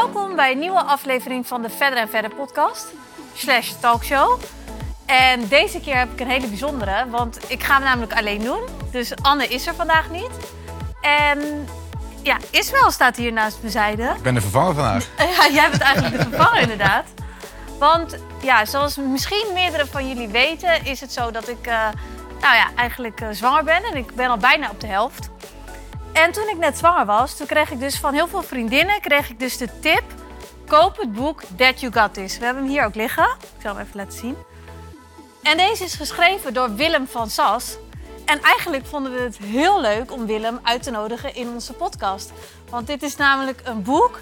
welkom bij een nieuwe aflevering van de Verder en Verder podcast, slash talkshow. En deze keer heb ik een hele bijzondere, want ik ga hem namelijk alleen doen. Dus Anne is er vandaag niet. En ja, Ismael staat hier naast mijn zijde. Ik ben de vervanger vandaag. Ja, jij bent eigenlijk de vervanger inderdaad. Want ja, zoals misschien meerdere van jullie weten, is het zo dat ik eh, nou ja, eigenlijk eh, zwanger ben. En ik ben al bijna op de helft. En toen ik net zwanger was, toen kreeg ik dus van heel veel vriendinnen kreeg ik dus de tip: koop het boek That You Got This. We hebben hem hier ook liggen. Ik zal hem even laten zien. En deze is geschreven door Willem van Sas. En eigenlijk vonden we het heel leuk om Willem uit te nodigen in onze podcast. Want dit is namelijk een boek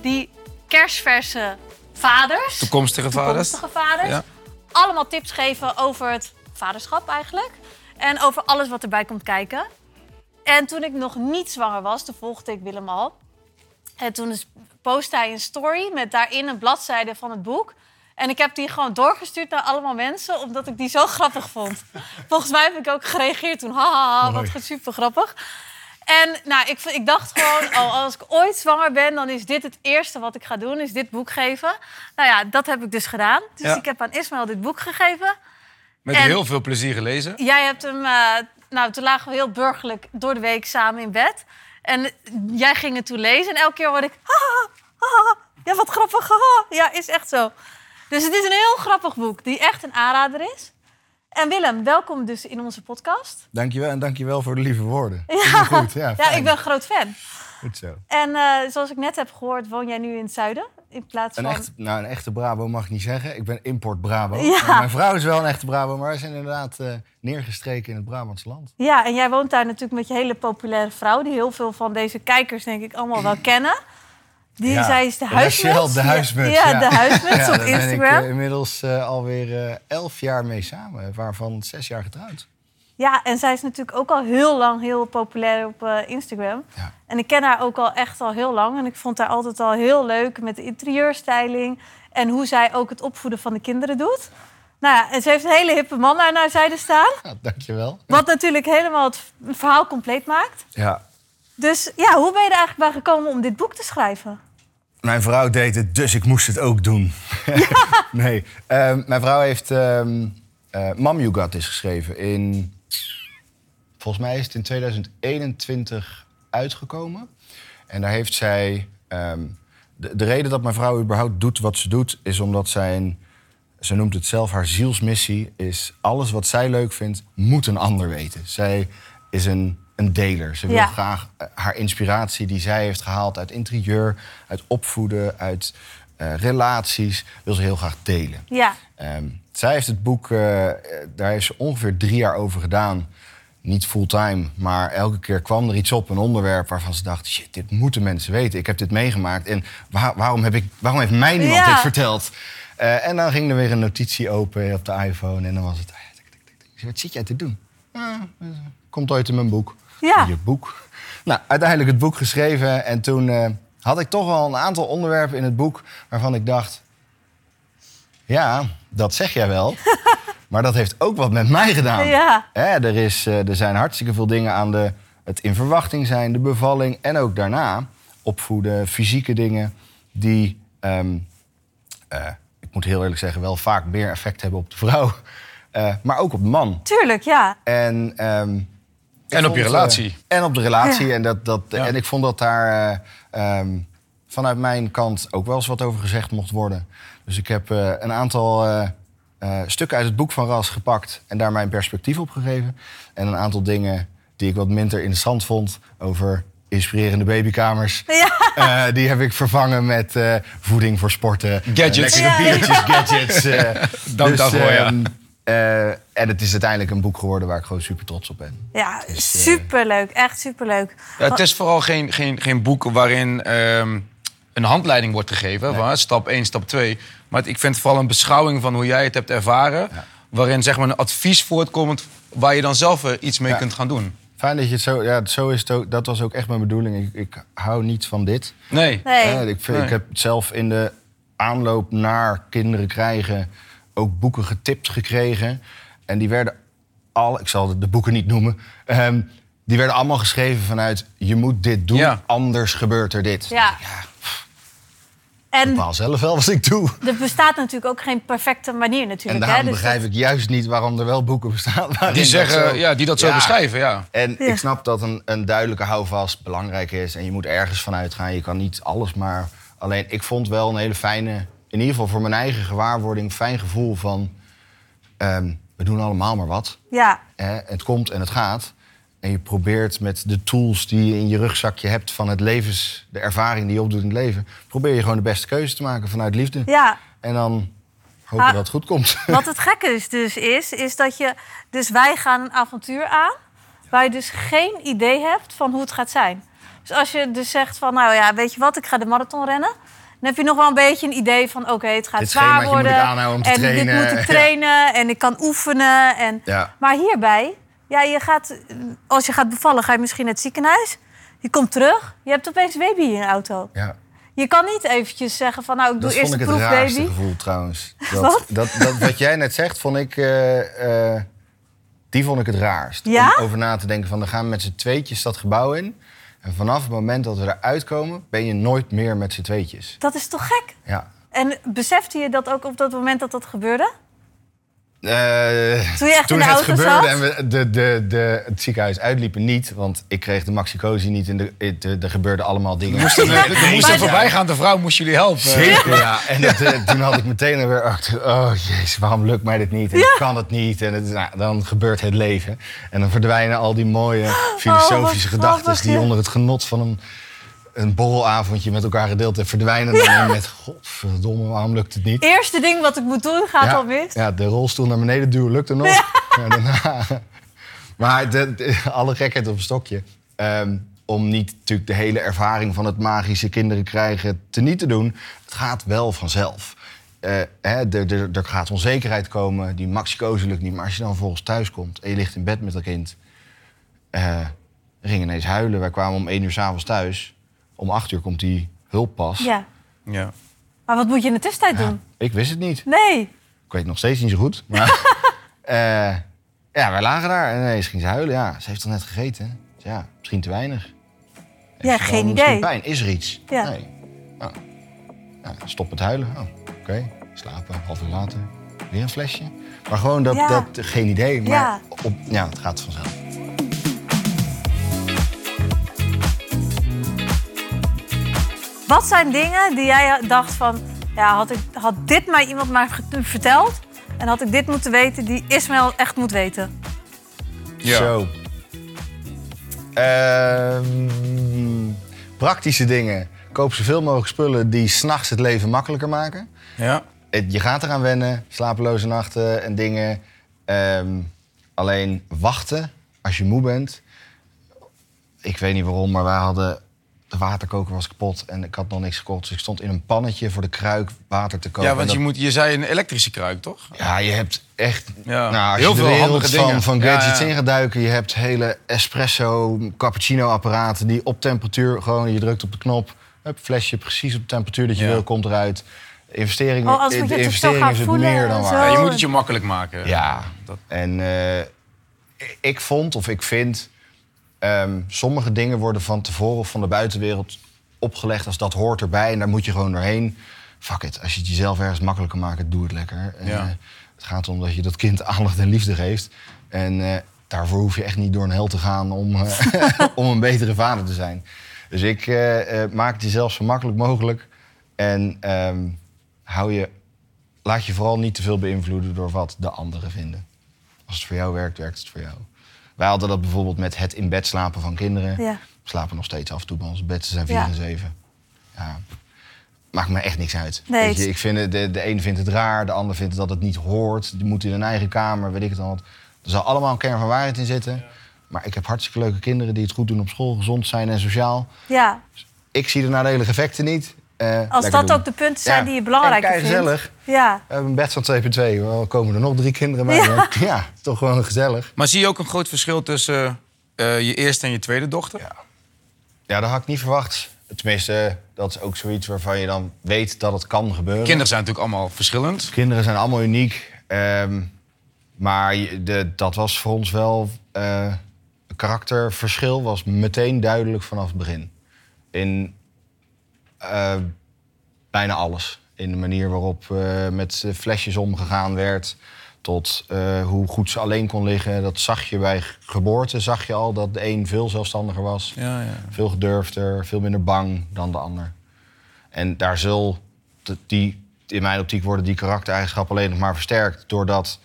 die kerstverse vaders, Toekomstige vaders. toekomstige vaders, Ja. allemaal tips geven over het vaderschap eigenlijk. En over alles wat erbij komt kijken. En toen ik nog niet zwanger was, toen volgde ik Willem al. En toen postte hij een story met daarin een bladzijde van het boek. En ik heb die gewoon doorgestuurd naar allemaal mensen, omdat ik die zo grappig vond. Volgens mij heb ik ook gereageerd toen. Haha, wat super grappig. En nou, ik, ik dacht gewoon, oh, als ik ooit zwanger ben, dan is dit het eerste wat ik ga doen, is dit boek geven. Nou ja, dat heb ik dus gedaan. Dus Ja. ik heb aan Ismaël dit boek gegeven. Met En- heel veel plezier gelezen. Jij hebt hem, eh, nou, toen lagen we heel burgerlijk door de week samen in bed. En jij ging het toen lezen en elke keer hoorde ik, ja, wat grappig. Ja, is echt zo. Dus het is een heel grappig boek, die echt een aanrader is. En Willem, welkom dus in onze podcast. Dankjewel en dankjewel voor de lieve woorden. Ja, Goed, ja, ja ik ben een groot fan. Goed zo. En eh, zoals ik net heb gehoord, woon jij nu in het zuiden? In plaats Een, van... echt, nou, een echte Brabo mag ik niet zeggen. Ik ben import Brabo. Ja. Maar Mijn vrouw is wel een echte Brabo, maar zijn inderdaad eh, neergestreken in het Brabantse land. Ja, en jij woont daar natuurlijk met je hele populaire vrouw... die heel veel van deze kijkers denk ik allemaal wel kennen. Die, Ja. zij is de Rachel, huismuts. de huismuts, Ja, ja. de huismuts op daar ben ik Instagram. eh, inmiddels eh, alweer elf jaar mee samen, waarvan zes jaar getrouwd. Ja, en zij is natuurlijk ook al heel lang heel populair op eh, Instagram. Ja. En ik ken haar ook al echt al heel lang. En ik vond haar altijd al heel leuk met de interieurstyling. En hoe zij ook het opvoeden van de kinderen doet. Nou ja, en ze heeft een hele hippe man aan haar zijde staan. Ja, dankjewel. Wat natuurlijk helemaal het verhaal compleet maakt. Ja, Dus ja, hoe ben je er eigenlijk bij gekomen om dit boek te schrijven? Mijn vrouw deed het, dus ik moest het ook doen. nee, ehm, mijn vrouw heeft ehm eh, Mam You Got This geschreven. In, volgens mij is het in 2021 uitgekomen. En daar heeft zij... ehm, de, de reden dat mijn vrouw überhaupt doet wat ze doet... is omdat zij, ze noemt het zelf haar zielsmissie... is alles wat zij leuk vindt, moet een ander weten. Zij is een, een deler. Ze wil Ja. graag eh, haar inspiratie die zij heeft gehaald uit interieur... uit opvoeden, uit eh, relaties... wil ze heel graag delen. Ja, Ehm, zij heeft het boek, eh, daar heeft ze ongeveer drie jaar over gedaan. Niet fulltime, maar elke keer kwam er iets op, een onderwerp waarvan ze dacht: shit, dit moeten mensen weten. Ik heb dit meegemaakt en waar- waarom, heb ik, waarom heeft mij niemand Ja. dit verteld? Eh, en dan ging er weer een notitie open op de iPhone en dan was het: zei, wat zit jij te doen? "Ah, eh, komt ooit in mijn boek. Ja. Je boek. Nou, uiteindelijk het boek geschreven en toen eh, had ik toch wel een aantal onderwerpen in het boek waarvan ik dacht: ja, dat zeg jij wel. maar dat heeft ook wat met mij gedaan. Ja. Hè, er, is, eh, er zijn hartstikke veel dingen aan de, het in verwachting zijn, de bevalling en ook daarna opvoeden, fysieke dingen die, ehm, eh, ik moet heel eerlijk zeggen, wel vaak meer effect hebben op de vrouw, eh, maar ook op de man. tuurlijk, ja. En, ehm, En op je relatie. en op de relatie. Ja. En, dat, dat, Ja. en ik vond dat daar eh, ehm, vanuit mijn kant ook wel eens wat over gezegd mocht worden. Dus ik heb eh, een aantal eh, stukken uit het boek van Ras gepakt en daar mijn perspectief op gegeven. En een aantal dingen die ik wat minder interessant vond over inspirerende babykamers. Ja. Eh, die heb ik vervangen met eh, voeding voor sporten. Gadgets. lekkere Ja, ja. biertjes, gadgets. eh. Dank daarvoor, ja. ehm, eh, en het is uiteindelijk een boek geworden waar ik gewoon super trots op ben. Ja, Dus, eh, superleuk. Echt superleuk. Ja, het is vooral geen, geen, geen boek waarin ehm, een handleiding wordt gegeven. Van, stap 1, stap 2. Maar ik vind het vooral een beschouwing van hoe jij het hebt ervaren. Ja. Waarin zeg maar, een advies voortkomt waar je dan zelf iets mee Ja. kunt gaan doen. Fijn dat je het zo... Ja, zo is het ook, dat was ook echt mijn bedoeling. Ik, ik hou niet van dit. Nee. Nee. Eh, ik, vind, Nee. ik heb zelf in de aanloop naar kinderen krijgen... ook boeken getipt gekregen. En die werden al... Ik zal de, boeken niet noemen. ehm, die werden allemaal geschreven vanuit... je moet dit doen, Ja. anders gebeurt er dit. Ja. En bepaal zelf wel wat ik doe. er bestaat natuurlijk ook geen perfecte manier En natuurlijk. daarom hè? Dus begrijp dat- ik juist niet waarom er wel boeken bestaan. waarin Die, dat zeggen, zo- ja, die dat zo Ja. beschrijven, ja. En Ja. ik snap dat een, een duidelijke houvast belangrijk is. En je moet ergens van uitgaan. Je kan niet alles maar... Alleen, ik vond wel een hele fijne... In ieder geval voor mijn eigen gewaarwording... fijn gevoel van... ehm, we doen allemaal maar wat. Ja, Hè? Het komt en het gaat. En je probeert met de tools die je in je rugzakje hebt... van het levens, de ervaring die je opdoet in het leven... probeer je gewoon de beste keuze te maken vanuit liefde. ja. En dan hoop Ah. dat het goed komt. Wat het gekke is dus is, is dat je... Dus wij gaan een avontuur aan... waar je dus geen idee hebt van hoe het gaat zijn. Dus als je dus zegt van, nou ja, weet je wat, ik ga de marathon rennen... dan heb je nog wel een beetje een idee van, oké, het gaat Dit zwaar schemaatje moet ik worden. om te en trainen. dit moet ik Ja. trainen en ik kan oefenen. En... Ja. Maar hierbij, ja, je gaat, als je gaat bevallen, ga je misschien naar het ziekenhuis. Je komt terug, je hebt opeens een baby in je auto. Ja. Je kan niet eventjes zeggen van, nou, ik doe Dat eerst vond de ik het raarste proefbaby. gevoel trouwens. Dat, Wat? Dat, dat, wat jij net zegt, vond ik... eh, eh, die vond ik het raarst. Ja? Om over na te denken van, dan gaan we met z'n tweetjes dat gebouw in. En vanaf het moment dat we eruit komen, ben je nooit meer met z'n tweetjes. Dat is toch gek? Ja. En besefte je dat ook op dat moment dat dat gebeurde? Eh, Toen je echt in de het auto gebeurde zat? en we de, de, de, het ziekenhuis uitliepen niet, want ik kreeg de maxicosi niet en de, het- de- er gebeurden allemaal dingen. Er moest een, er moest Maar- een voorbijgaande vrouw moest jullie helpen. Zeker, ja. En het, eh, toen had ik meteen weer achter... Oh, jezus, waarom lukt mij dit niet? En ik kan het niet. En het, nou, dan gebeurt het leven. En dan verdwijnen al die mooie filosofische wat gedachten... die ja. onder het genot van een, een borrelavondje met elkaar gedeeld hebben... verdwijnen dan met... Godverdomme, waarom lukt het niet? Eerste ding wat ik moet doen, gaat ja, al mis. ja, de rolstoel naar beneden duwen lukte nog. Ja, daarna. Maar de, de- alle gekheid op een stokje. Ehm, om niet natuurlijk de hele ervaring van het magische kinderen krijgen teniet te doen. Het gaat wel vanzelf. Eh, hè, er, er, er gaat onzekerheid komen, die maxicoze lukt niet. Maar als je dan vervolgens thuis komt en je ligt in bed met dat kind... er ging ineens huilen. Wij kwamen om één uur s'avonds thuis. Om acht uur komt die hulppas. Ja. Ja. Maar wat moet je in de tussentijd Ja, doen? ik wist het niet. Nee. Ik weet het nog steeds niet zo goed. Maar eh, ja, wij lagen daar en ineens ging ze huilen. Ja, ze heeft toch net gegeten? Dus ja, misschien te weinig. Heeft Ja, geen idee. pijn? Is er iets? Ja. Nee. Ja, stop met huilen. Oh, Oké, slapen. Half uur later. Weer een flesje. Maar gewoon dat, Ja. dat geen idee. Maar Ja. Op, ja, het gaat vanzelf. Wat zijn dingen die jij dacht van... Ja, had, ik, had dit mij iemand maar verteld... en had ik dit moeten weten die Ismaël echt moet weten? Ja. Zo. Ehm, praktische dingen. Koop zoveel mogelijk spullen die s'nachts het leven makkelijker maken. Ja. Je gaat eraan wennen, slapeloze nachten en dingen. Ehm, alleen wachten als je moe bent. Ik weet niet waarom, maar wij hadden... De waterkoker was kapot en ik had nog niks gekocht. Dus ik stond in een pannetje voor de kruik water te kopen. ja, want je, moet, je zei een elektrische kruik, toch? ja, je hebt echt... Ja. Nou, als Heel je de veel wereld handige van, dingen. van gadgets ja. in gaat duiken... je hebt hele espresso, cappuccino-apparaten... die op temperatuur gewoon... je drukt op de knop, hup, flesje precies op de temperatuur dat je Ja. wil, komt eruit. De investering, Oh, de investering gaan is het voelen meer dan waar. Ja, je moet het je makkelijk maken. Ja, Dat, en eh, ik vond of ik vind... ehm, sommige dingen worden van tevoren of van de buitenwereld opgelegd als dat hoort erbij. En daar moet je gewoon doorheen. Fuck it, als je het jezelf ergens makkelijker maakt, doe het lekker. Ja. eh, het gaat om dat je dat kind aandacht en liefde geeft. En eh, daarvoor hoef je echt niet door een hel te gaan om, eh, om een betere vader te zijn. Dus ik maak het jezelf zo makkelijk mogelijk. En ehm, hou je, laat je vooral niet te veel beïnvloeden door wat de anderen vinden. Als het voor jou werkt, werkt het voor jou. Wij hadden dat bijvoorbeeld met het in bed slapen van kinderen. Ja. We slapen nog steeds af en toe bij onze bed. Ze zijn Ja. 4 en 7. Ja. Maakt me echt niks uit. Nee, Weet je, het- ik vind het, de, de een vindt het raar, de ander vindt dat het niet hoort. Die moet in een eigen kamer, weet ik het al. wat. Er zal allemaal een kern van waarheid in zitten. Maar ik heb hartstikke leuke kinderen die het goed doen op school, gezond zijn en sociaal. Ja, Ik zie de nadelige effecten niet. Eh, als dat doen. ook de punten zijn Ja. die je belangrijk vindt. gezellig. Ja. We hebben een bed van 2 per 2. Wel komen er nog drie kinderen bij. Ja. Toch gewoon gezellig. Maar zie je ook een groot verschil tussen eh, je eerste en je tweede dochter? Ja. Ja, dat had ik niet verwacht. Tenminste, dat is ook zoiets waarvan je dan weet dat het kan gebeuren. Kinderen zijn natuurlijk allemaal verschillend. Kinderen zijn allemaal uniek. ehm, maar de, dat was voor ons wel... eh, een karakterverschil was meteen duidelijk vanaf het begin. In, eh, bijna alles. In de manier waarop eh, met eh, flesjes omgegaan werd. Tot hoe goed ze alleen kon liggen. Dat zag je bij geboorte. Zag je al dat de een veel zelfstandiger was. Ja, ja. Veel gedurfder, veel minder bang dan de ander. En daar zul die, in mijn optiek worden die karaktereigenschappen alleen nog maar versterkt. Doordat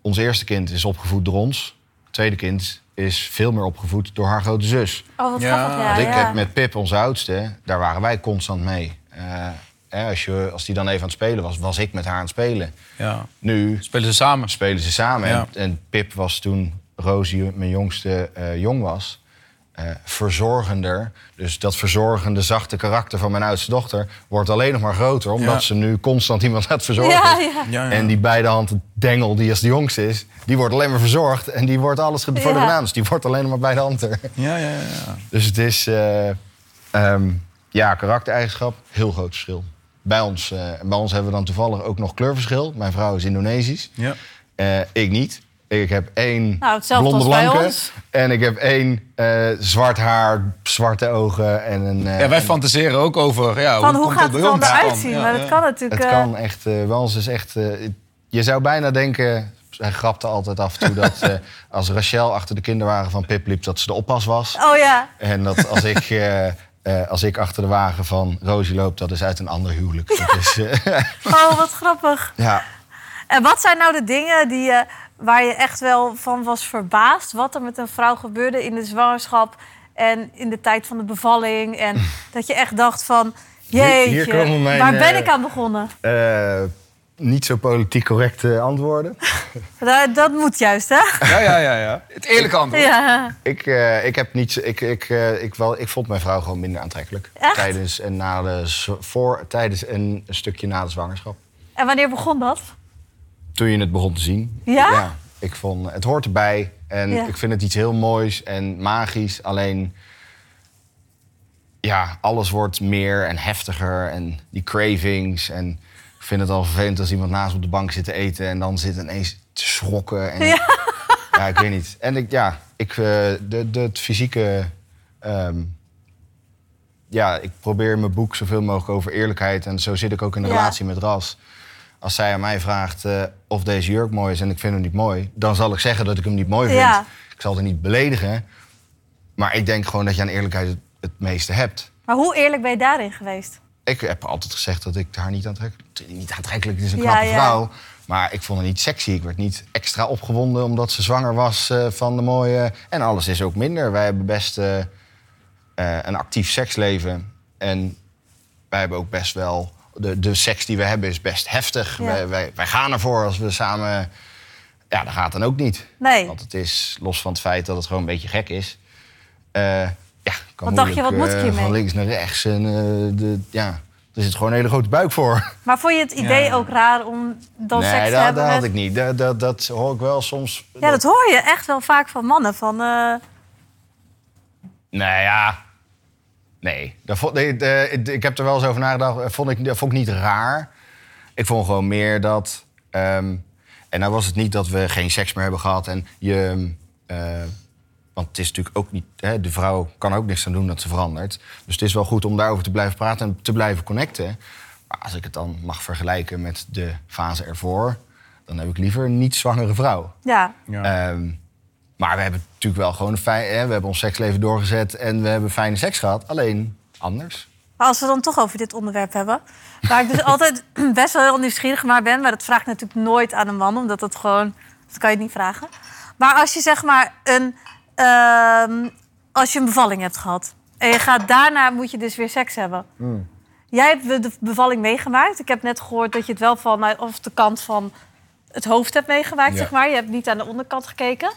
ons eerste kind is opgevoed door ons. Het tweede kind is veel meer opgevoed door haar grote zus. Oh, wat Ja, grappig. Ja, Want ik ja. heb met Pip, onze oudste, daar waren wij constant mee. Eh, hè, als, je, als die dan even aan het spelen was, was ik met haar aan het spelen. ja. Nu Spelen ze samen? spelen ze samen. Ja. En, en Pip was toen Rosie, mijn jongste, eh, jong was, eh, verzorgender. Dus dat verzorgende, zachte karakter van mijn oudste dochter wordt alleen nog maar groter, omdat Ja. ze nu constant iemand gaat verzorgen. Ja, ja. Ja, ja. En die beide handen dengel, die als de jongste is, die wordt alleen maar verzorgd. En die wordt alles voor de. Dus die wordt alleen nog maar bij de hand. Ja, ja, ja. Dus het is, eh, ehm, ja, karaktereigenschap, heel groot verschil. Bij ons, eh, bij ons hebben we dan toevallig ook nog kleurverschil. Mijn vrouw is Indonesisch. ja. Eh, ik niet. Ik heb één Nou, hetzelfde blonde als bij blanke. ons. En ik heb één eh, zwart haar, zwarte ogen. En een, eh, Ja, wij en- fantaseren ook over... Ja, Van hoe komt gaat het ons? eruit zien? ja, maar ja. dat kan natuurlijk... Het kan echt, eh, bij ons is echt... je zou bijna denken, hij grapte altijd af en toe... dat eh, als Rachel achter de kinderwagen van Pip liep, dat ze de oppas was. Oh ja. En dat als ik, eh, eh, als ik achter de wagen van Rosie loop, dat is uit een ander huwelijk. Dat is, eh, Oh, wat grappig. ja. En wat zijn nou de dingen die je, waar je echt wel van was verbaasd? Wat er met een vrouw gebeurde in de zwangerschap en in de tijd van de bevalling? En dat je echt dacht van, Hier- jeetje, hier mijn, waar ben eh, ik aan begonnen? Eh, niet zo politiek correcte antwoorden. Dat, dat moet juist, hè? Ja, ja, ja, ja. Het eerlijke antwoord. Ja. Ik, eh, ik, heb niet, ik, ik, eh, ik, wel, ik vond mijn vrouw gewoon minder aantrekkelijk. Echt? Tijdens en, na de, voor, tijdens en een stukje na de zwangerschap. En wanneer begon dat? Toen je het begon te zien. Ja? ik vond, het hoort erbij. En Ja. ik vind het iets heel moois en magisch. Alleen, ja, alles wordt meer en heftiger. En die cravings. En ik vind het al vervelend als iemand naast op de bank zit te eten... en dan zit ineens te schrokken. En, Ja. ja, ik weet niet. En ik, ja, ik, eh, de, de, het fysieke... ehm, ja, ik probeer in mijn boek zoveel mogelijk over eerlijkheid. En zo zit ik ook in de Ja. relatie met Ras. Als zij aan mij vraagt eh, of deze jurk mooi is en ik vind hem niet mooi... dan zal ik zeggen dat ik hem niet mooi vind. Ja. Ik zal er niet beledigen. Maar ik denk gewoon dat je aan eerlijkheid het, het meeste hebt. Maar hoe eerlijk ben je daarin geweest? Ik heb altijd gezegd dat ik haar niet aantrekkelijk... Niet aantrekkelijk, het is een knappe ja. vrouw. Maar ik vond haar niet sexy. Ik werd niet extra opgewonden omdat ze zwanger was eh, van de mooie... En alles is ook minder. Wij hebben best eh, een actief seksleven. En wij hebben ook best wel... De, de seks die we hebben is best heftig. Ja. Wij, wij, wij gaan ervoor als we samen... Ja, dat gaat dan ook niet. Nee. Want het is, los van het feit dat het gewoon een beetje gek is... eh, ja, kan Wat dacht je, wat moet ik eh, hiermee? Van links naar rechts. En, eh, de, ja, er zit gewoon een hele grote buik voor. Maar vond je het idee Ja. ook raar om dan nee, seks te dat, hebben? dat had ik niet. Dat, dat, dat hoor ik wel soms. Ja, dat hoor je echt wel vaak van mannen. Van, Nee, ja. Nee. Dat vond, nee, de- ik, ik heb er wel eens over nagedacht. Dat vond ik, dat vond ik niet raar. Ik vond gewoon meer dat... ehm, en nou was het niet dat we geen seks meer hebben gehad. En je... eh, want het is natuurlijk ook niet... Hè, de vrouw kan ook niks aan doen dat ze verandert. Dus het is wel goed om daarover te blijven praten en te blijven connecten. Maar als ik het dan mag vergelijken met de fase ervoor... dan heb ik liever een niet-zwangere vrouw. ja. Ja. Ehm, maar we hebben natuurlijk wel gewoon een fijn... Hè, we hebben ons seksleven doorgezet en we hebben fijne seks gehad. Alleen anders. Maar als we dan toch over dit onderwerp hebben. Waar ik dus altijd best wel heel nieuwsgierig naar ben. Maar dat vraag ik natuurlijk nooit aan een man. Omdat dat gewoon... Dat kan je niet vragen. Maar als je zeg maar een... ehm, als je een bevalling hebt gehad. En je gaat daarna moet je dus weer seks hebben. Jij hebt de bevalling meegemaakt. Ik heb net gehoord dat je het wel van... Of de kant van het hoofd hebt meegemaakt, Ja. zeg maar. Je hebt niet aan de onderkant gekeken.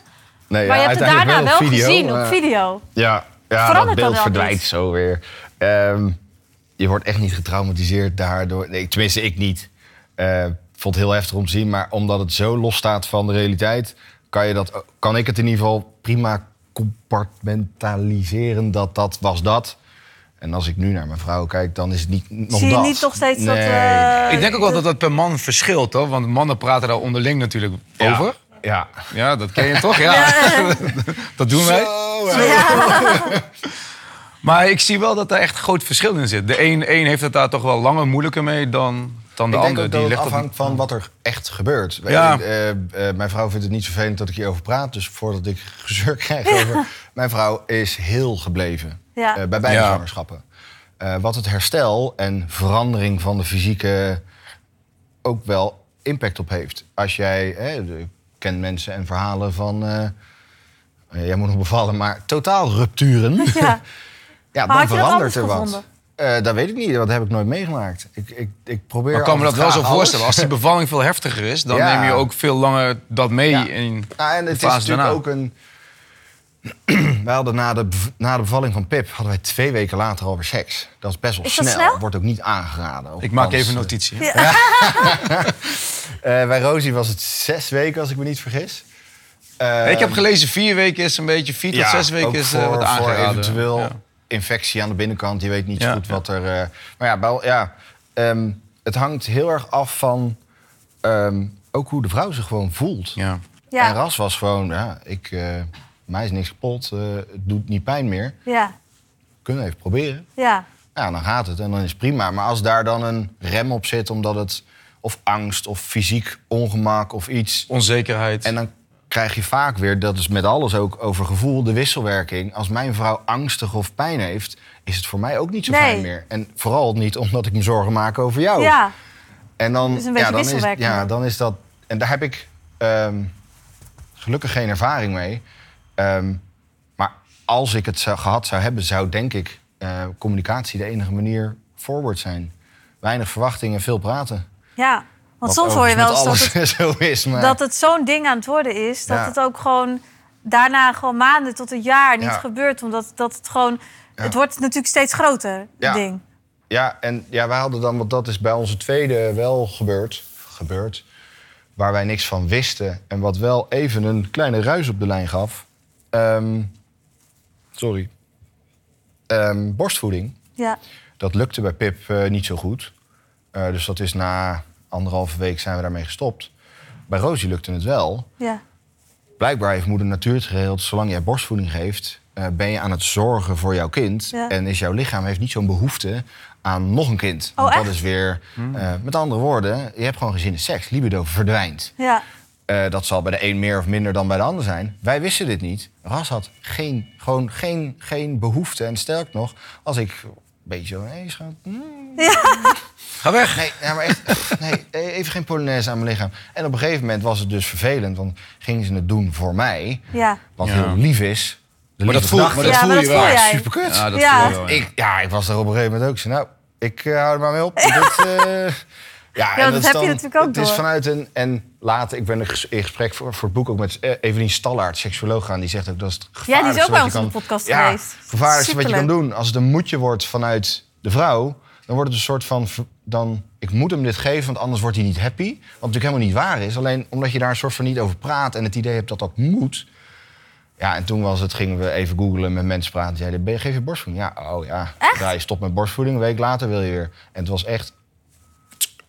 Nee, maar je hebt het daarna wel, gezien op video. Ja, ja Verandert dat beeld verdwijnt niet? zo weer. Ehm, je wordt echt niet getraumatiseerd daardoor. Nee, tenminste, ik niet. Eh, Ik vond het heel heftig om te zien. Maar omdat het zo los staat van de realiteit... kan, je dat, kan ik het in ieder geval prima compartmentaliseren... dat dat was dat. En als ik nu naar mijn vrouw kijk, dan is het niet nog Zie je dat. niet nog steeds dat... Eh, ik denk ook wel dat dat per man verschilt, hoor. Want mannen praten daar onderling natuurlijk Ja. over. Ja. Ja, dat ken je toch? Ja, dat doen wij. Zo. Maar ik zie wel dat er echt groot verschil in zit. De een, een heeft het daar toch wel langer moeilijker mee dan, dan de ik denk ander. ook dat het ligt op- afhangt van wat er echt gebeurt. Weet Ja. je, eh, eh, mijn vrouw vindt het niet vervelend dat ik hierover praat. Dus voordat ik gezeur krijg over... Mijn vrouw is heel gebleven Ja. eh, bij beide Ja. zwangerschappen. Eh, wat het herstel en verandering van de fysieke ook wel impact op heeft. Als jij... hè, ik ken mensen en verhalen van... eh, eh, jij moet nog bevallen, maar totaal rupturen. Ja. Ja, Maar dan had je dat verandert er wat. Eh, dat weet ik niet, dat heb ik nooit meegemaakt. Ik, ik, ik probeer Maar ik kan me dat wel zo voorstellen. Als die bevalling veel heftiger is, dan Ja. neem je ook veel langer dat mee Ja. in Nou, en de het is natuurlijk daarna. ook een... wij hadden na de, na de bevalling van Pip hadden wij twee weken later alweer seks. Dat is best wel Is snel. snel? Wordt ook niet aangeraden. Ik maak even notitie. Ja. eh, bij Rosie was het zes weken, als ik me niet vergis. Eh, ik heb gelezen, vier weken is een beetje, vier tot zes weken ook is voor, eh, wat voor aangeraden. eventueel Ja. infectie aan de binnenkant. Je weet niet Ja, goed ja. wat er... eh, maar ja, wel, ja ehm, het hangt heel erg af van ehm, ook hoe de vrouw zich gewoon voelt. Ja. Ja. En Ras was gewoon, ja, ik, eh, mij is niks kapot, eh, het doet niet pijn meer. Ja. Kunnen we even proberen. Ja. Ja, dan gaat het en dan is het prima. Maar als daar dan een rem op zit, omdat het of angst of fysiek ongemak of iets. Onzekerheid. En dan krijg je vaak weer, dat is met alles ook over gevoel, de wisselwerking. Als mijn vrouw angstig of pijn heeft, is het voor mij ook niet zo Nee. fijn meer. En vooral niet omdat ik me zorgen maak over jou. Ja. En dan, Dus een beetje ja, dan is, wisselwerking ja, dan. dan is dat. En daar heb ik ehm, gelukkig geen ervaring mee. Ehm, maar als ik het zou, gehad zou hebben, zou denk ik eh, communicatie de enige manier forward zijn. Weinig verwachtingen, veel praten. Ja. Want soms hoor je wel eens dat het, zo is. Maar dat het zo'n ding aan het worden is... dat Ja. het ook gewoon daarna gewoon maanden tot een jaar niet Ja. gebeurt. Omdat dat het gewoon... Ja. Het wordt natuurlijk steeds groter, het Ja. ding. Ja, en ja, wij hadden dan, want dat is bij onze tweede wel gebeurd, gebeurd, waar wij niks van wisten en wat wel even een kleine ruis op de lijn gaf. Ehm, sorry. Ehm, borstvoeding. Ja. Dat lukte bij Pip eh, niet zo goed. Eh, dus dat is na anderhalve week zijn we daarmee gestopt. Bij Rosie lukte het wel. Ja. Blijkbaar heeft moeder natuur het geregeld, zolang jij borstvoeding geeft, eh, ben je aan het zorgen voor jouw kind. Ja. En is jouw lichaam heeft niet zo'n behoefte aan nog een kind. Oh, Want dat echt? is weer, eh, met andere woorden, je hebt gewoon geen zin in seks. Libido verdwijnt. Ja. Eh, dat zal bij de een meer of minder dan bij de ander zijn. Wij wisten dit niet. Ras had geen, gewoon geen, geen behoefte. En sterk nog, als ik een beetje zo... Hey, schat, mm, Ga weg. Nee, ja, maar echt, nee, even geen polonaise aan mijn lichaam. En op een gegeven moment was het dus vervelend, want gingen ze het doen voor mij, Ja. wat Ja. heel lief is. De Maar dat voel- maar dat Ja, voel maar je dat wel. voel jij. Super kut. Ja, dat Ja. voel je wel. ja. Ik, ja, ik was er op een gegeven moment ook zo. Nou, ik eh, hou er maar mee op. Dit, eh, ja, en dat heb je dan- natuurlijk ook Het is vanuit een... En later, ik ben in gesprek voor, voor het boek ook met eh, Evelien Stallaert, seksuoloog, gaan. Die zegt ook dat is het Ja, die is gevaarlijkste ook bij wat ons in de podcast ja, geweest. het gevaarlijkste wat je kan doen. Als het een moedje wordt vanuit de vrouw, dan wordt het een soort van... Dan, ik moet hem dit geven, want anders wordt hij niet happy. Wat natuurlijk helemaal niet waar is. Alleen omdat je daar een soort van niet over praat en het idee hebt dat dat moet... Ja, en toen was het, gingen we even googlen met mensen praten. Die zeiden, geef je borstvoeding? Ja, oh ja. Echt? Ja, je stopt met borstvoeding, een week later wil je weer. En het was echt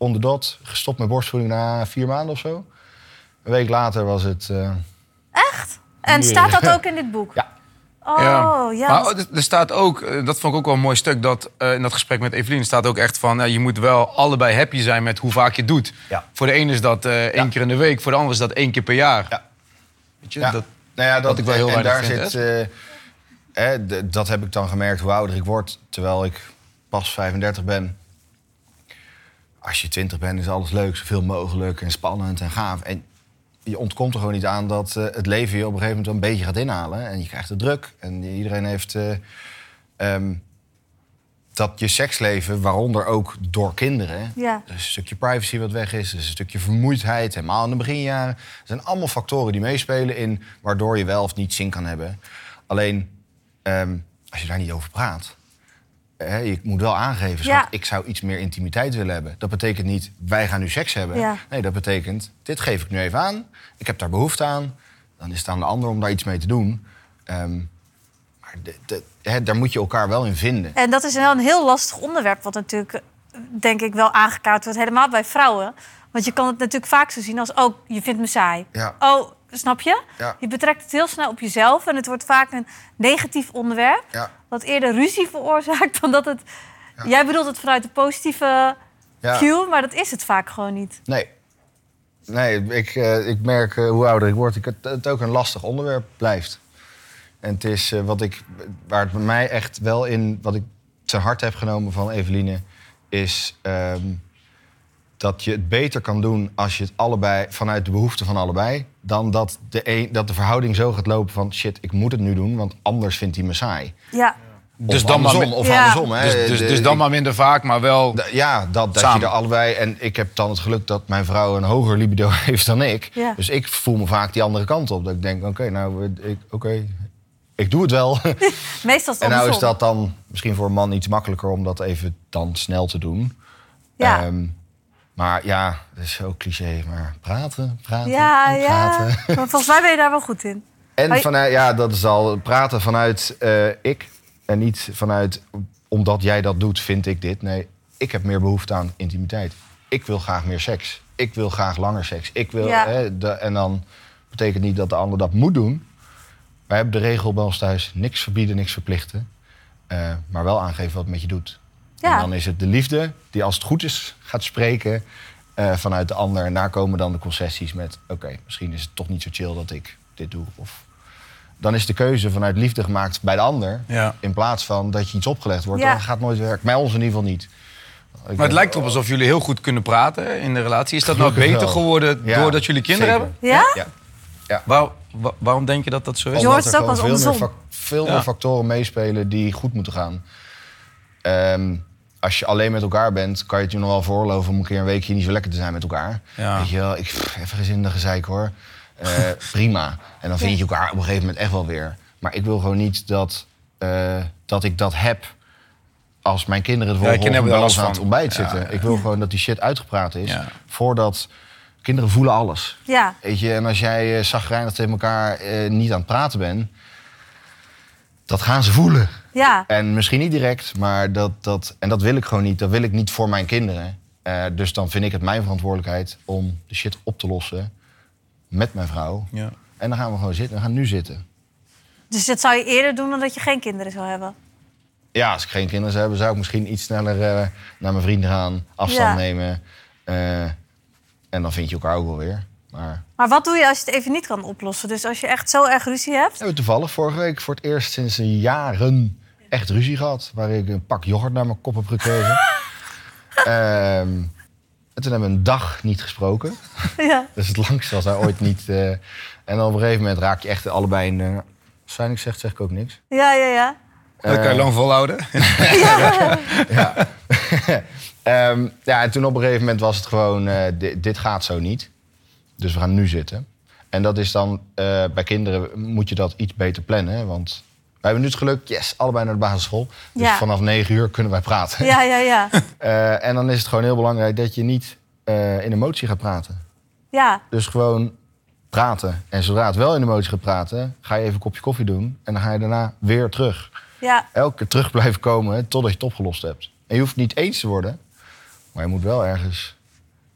onder dat, gestopt met borstvoeding na vier maanden of zo. Een week later was het... eh, Echt? En Hier. staat dat ook in dit boek? ja, Oh, ja. Maar er- er staat ook, eh, dat vond ik ook wel een mooi stuk, dat eh, in dat gesprek met Evelien staat ook echt van, je moet wel allebei happy zijn met hoe vaak je het doet. Ja. Voor de ene is dat eh, één Ja. keer in de week, voor de ander is dat één keer per jaar. Ja. Weet je, ja. dat, nou ja, dat, wat ik wel heel en, en daar vind, zit... eh, hè, dat heb ik dan gemerkt hoe ouder ik word. Terwijl ik pas 35 ben. Als je 20 bent is alles leuk, zoveel mogelijk en spannend en gaaf. En je ontkomt er gewoon niet aan dat eh, het leven je op een gegeven moment wel een beetje gaat inhalen. En je krijgt het druk. En iedereen heeft... eh, ehm, dat je seksleven, waaronder ook door kinderen... Ja. Er is een stukje privacy wat weg is. Er is een stukje vermoeidheid, helemaal in de beginjaren. Er zijn allemaal factoren die meespelen in... waardoor je wel of niet zin kan hebben. Alleen, ehm, als je daar niet over praat... Hè, je moet wel aangeven, schat, Ja. ik zou iets meer intimiteit willen hebben. Dat betekent niet, wij gaan nu seks hebben. Ja. Nee, dat betekent, dit geef ik nu even aan. Ik heb daar behoefte aan. Dan is het aan de ander om daar iets mee te doen. Ehm, maar de, de- hè, daar moet je elkaar wel in vinden. En dat is wel een heel lastig onderwerp, wat natuurlijk, denk ik, wel aangekaart wordt. Helemaal bij vrouwen. Want je kan het natuurlijk vaak zo zien als, oh, je vindt me saai. Ja. Oh, snap je? Ja. Je betrekt het heel snel op jezelf en het wordt vaak een negatief onderwerp. Ja. Wat eerder ruzie veroorzaakt dan dat het... Jij bedoelt het vanuit de positieve Ja. cue, maar dat is het vaak gewoon niet. Nee. Nee, ik, eh, ik merk eh, hoe ouder ik word, ik, het, het ook een lastig onderwerp blijft. En het is eh, wat ik, waar het bij mij echt wel in, wat ik ten harte heb genomen van Eveline, is ehm, dat je het beter kan doen als je het allebei, vanuit de behoeften van allebei, dan dat de, een, dat de verhouding zo gaat lopen van shit, ik moet het nu doen, want anders vindt hij me saai. Ja, Dus of dan maar andersom, mi- of Ja. andersom. Hè. Dus, dus, dus dan ik- maar minder vaak, maar wel... Ja, dat, dat Samen. je er allebei... En ik heb dan het geluk dat mijn vrouw een hoger libido heeft dan ik. Ja. Dus ik voel me vaak die andere kant op. Dat ik denk, oké, nou, ik, oké, ik doe het wel. meestal is het en nou is dat dan misschien voor een man iets makkelijker... om dat even dan snel te doen. Ja, Ehm, maar ja, dat is zo cliché. Maar praten, praten, ja, en ja. praten. Maar volgens mij ben je daar wel goed in. En vanuit, ja, dat is al praten vanuit eh, ik. En niet vanuit omdat jij dat doet, vind ik dit. Nee, ik heb meer behoefte aan intimiteit. Ik wil graag meer seks. Ik wil graag langer seks. Ik wil, Ja. hè, de, en dan betekent niet dat de ander dat moet doen. Wij hebben de regel bij ons thuis: niks verbieden, niks verplichten. Eh, maar wel aangeven wat het met je doet. Ja. En dan is het de liefde die, als het goed is, gaat spreken eh, vanuit de ander. En daar komen dan de concessies met: oké, misschien is het toch niet zo chill dat ik dit doe. Of dan is de keuze vanuit liefde gemaakt bij de ander. Ja. In plaats van dat je iets opgelegd wordt. Ja. Dat gaat nooit werken. Bij ons in ieder geval niet. Ik Maar het lijkt erop alsof jullie heel goed kunnen praten in de relatie. Is dat nou beter wel. geworden Ja, doordat jullie kinderen zeker. hebben? Ja? Waar- wa- waarom denk je dat dat zo is? Je hoort Omdat het er ook gewoon als veel, meer, veel Ja. meer factoren meespelen die goed moeten gaan. Ehm, als je alleen met elkaar bent, kan je het je nog wel veroorloven om een keer een weekje niet zo lekker te zijn met elkaar. Ja. Weet je wel, ik pff, even in de gezeik hoor. Eh, prima. En dan vind je elkaar op een gegeven moment echt wel weer. Maar ik wil gewoon niet dat, eh, dat ik dat heb als mijn kinderen de Ja, volgende er ons aan het ontbijt zitten. Ja, Ik wil gewoon dat die shit uitgepraat is. Ja. Voordat kinderen voelen alles. Ja, Weet je, en als jij uh, zagrijnig tegen elkaar eh, niet aan het praten bent, dat gaan ze voelen. ja. En misschien niet direct, maar dat, dat, en dat wil ik gewoon niet. Dat wil ik niet voor mijn kinderen. Eh, dus dan vind ik het mijn verantwoordelijkheid om de shit op te lossen met mijn vrouw. Ja. En dan gaan we gewoon zitten. We gaan nu zitten. Dus dat zou je eerder doen dan dat je geen kinderen zou hebben. Ja, als ik geen kinderen zou hebben, zou ik misschien iets sneller eh, naar mijn vrienden gaan, afstand Ja. nemen. Eh, en dan vind je elkaar ook wel weer. Maar Maar wat doe je als je het even niet kan oplossen? Dus als je echt zo erg ruzie hebt? We hebben toevallig vorige week voor het eerst sinds een jaren echt ruzie gehad. Waar ik een pak yoghurt naar mijn kop heb gekregen. Ehm, en toen hebben we een dag niet gesproken. Ja. Dat is het langst als hij ooit niet... eh, en dan op een gegeven moment raak je echt allebei in... de als zij niks zegt, zeg ik ook niks. Ja, ja, ja. Dat kan je Eh, lang volhouden. Ehm, ja, en toen op een gegeven moment was het gewoon... eh, di- dit gaat zo niet. Dus we gaan nu zitten. En dat is dan... eh, bij kinderen moet je dat iets beter plannen. hè, Want we hebben nu het geluk... Yes, allebei naar de basisschool. Dus Ja. vanaf negen uur kunnen wij praten. Ja, ja, ja. Eh, en dan is het gewoon heel belangrijk dat je niet eh, in emotie gaat praten. Ja, Dus gewoon praten. En zodra het wel in emotie gaat praten... ga je even een kopje koffie doen. En dan ga je daarna weer terug. ja. Elke keer terug blijven komen totdat je het opgelost hebt. En je hoeft niet eens te worden. Maar je moet wel ergens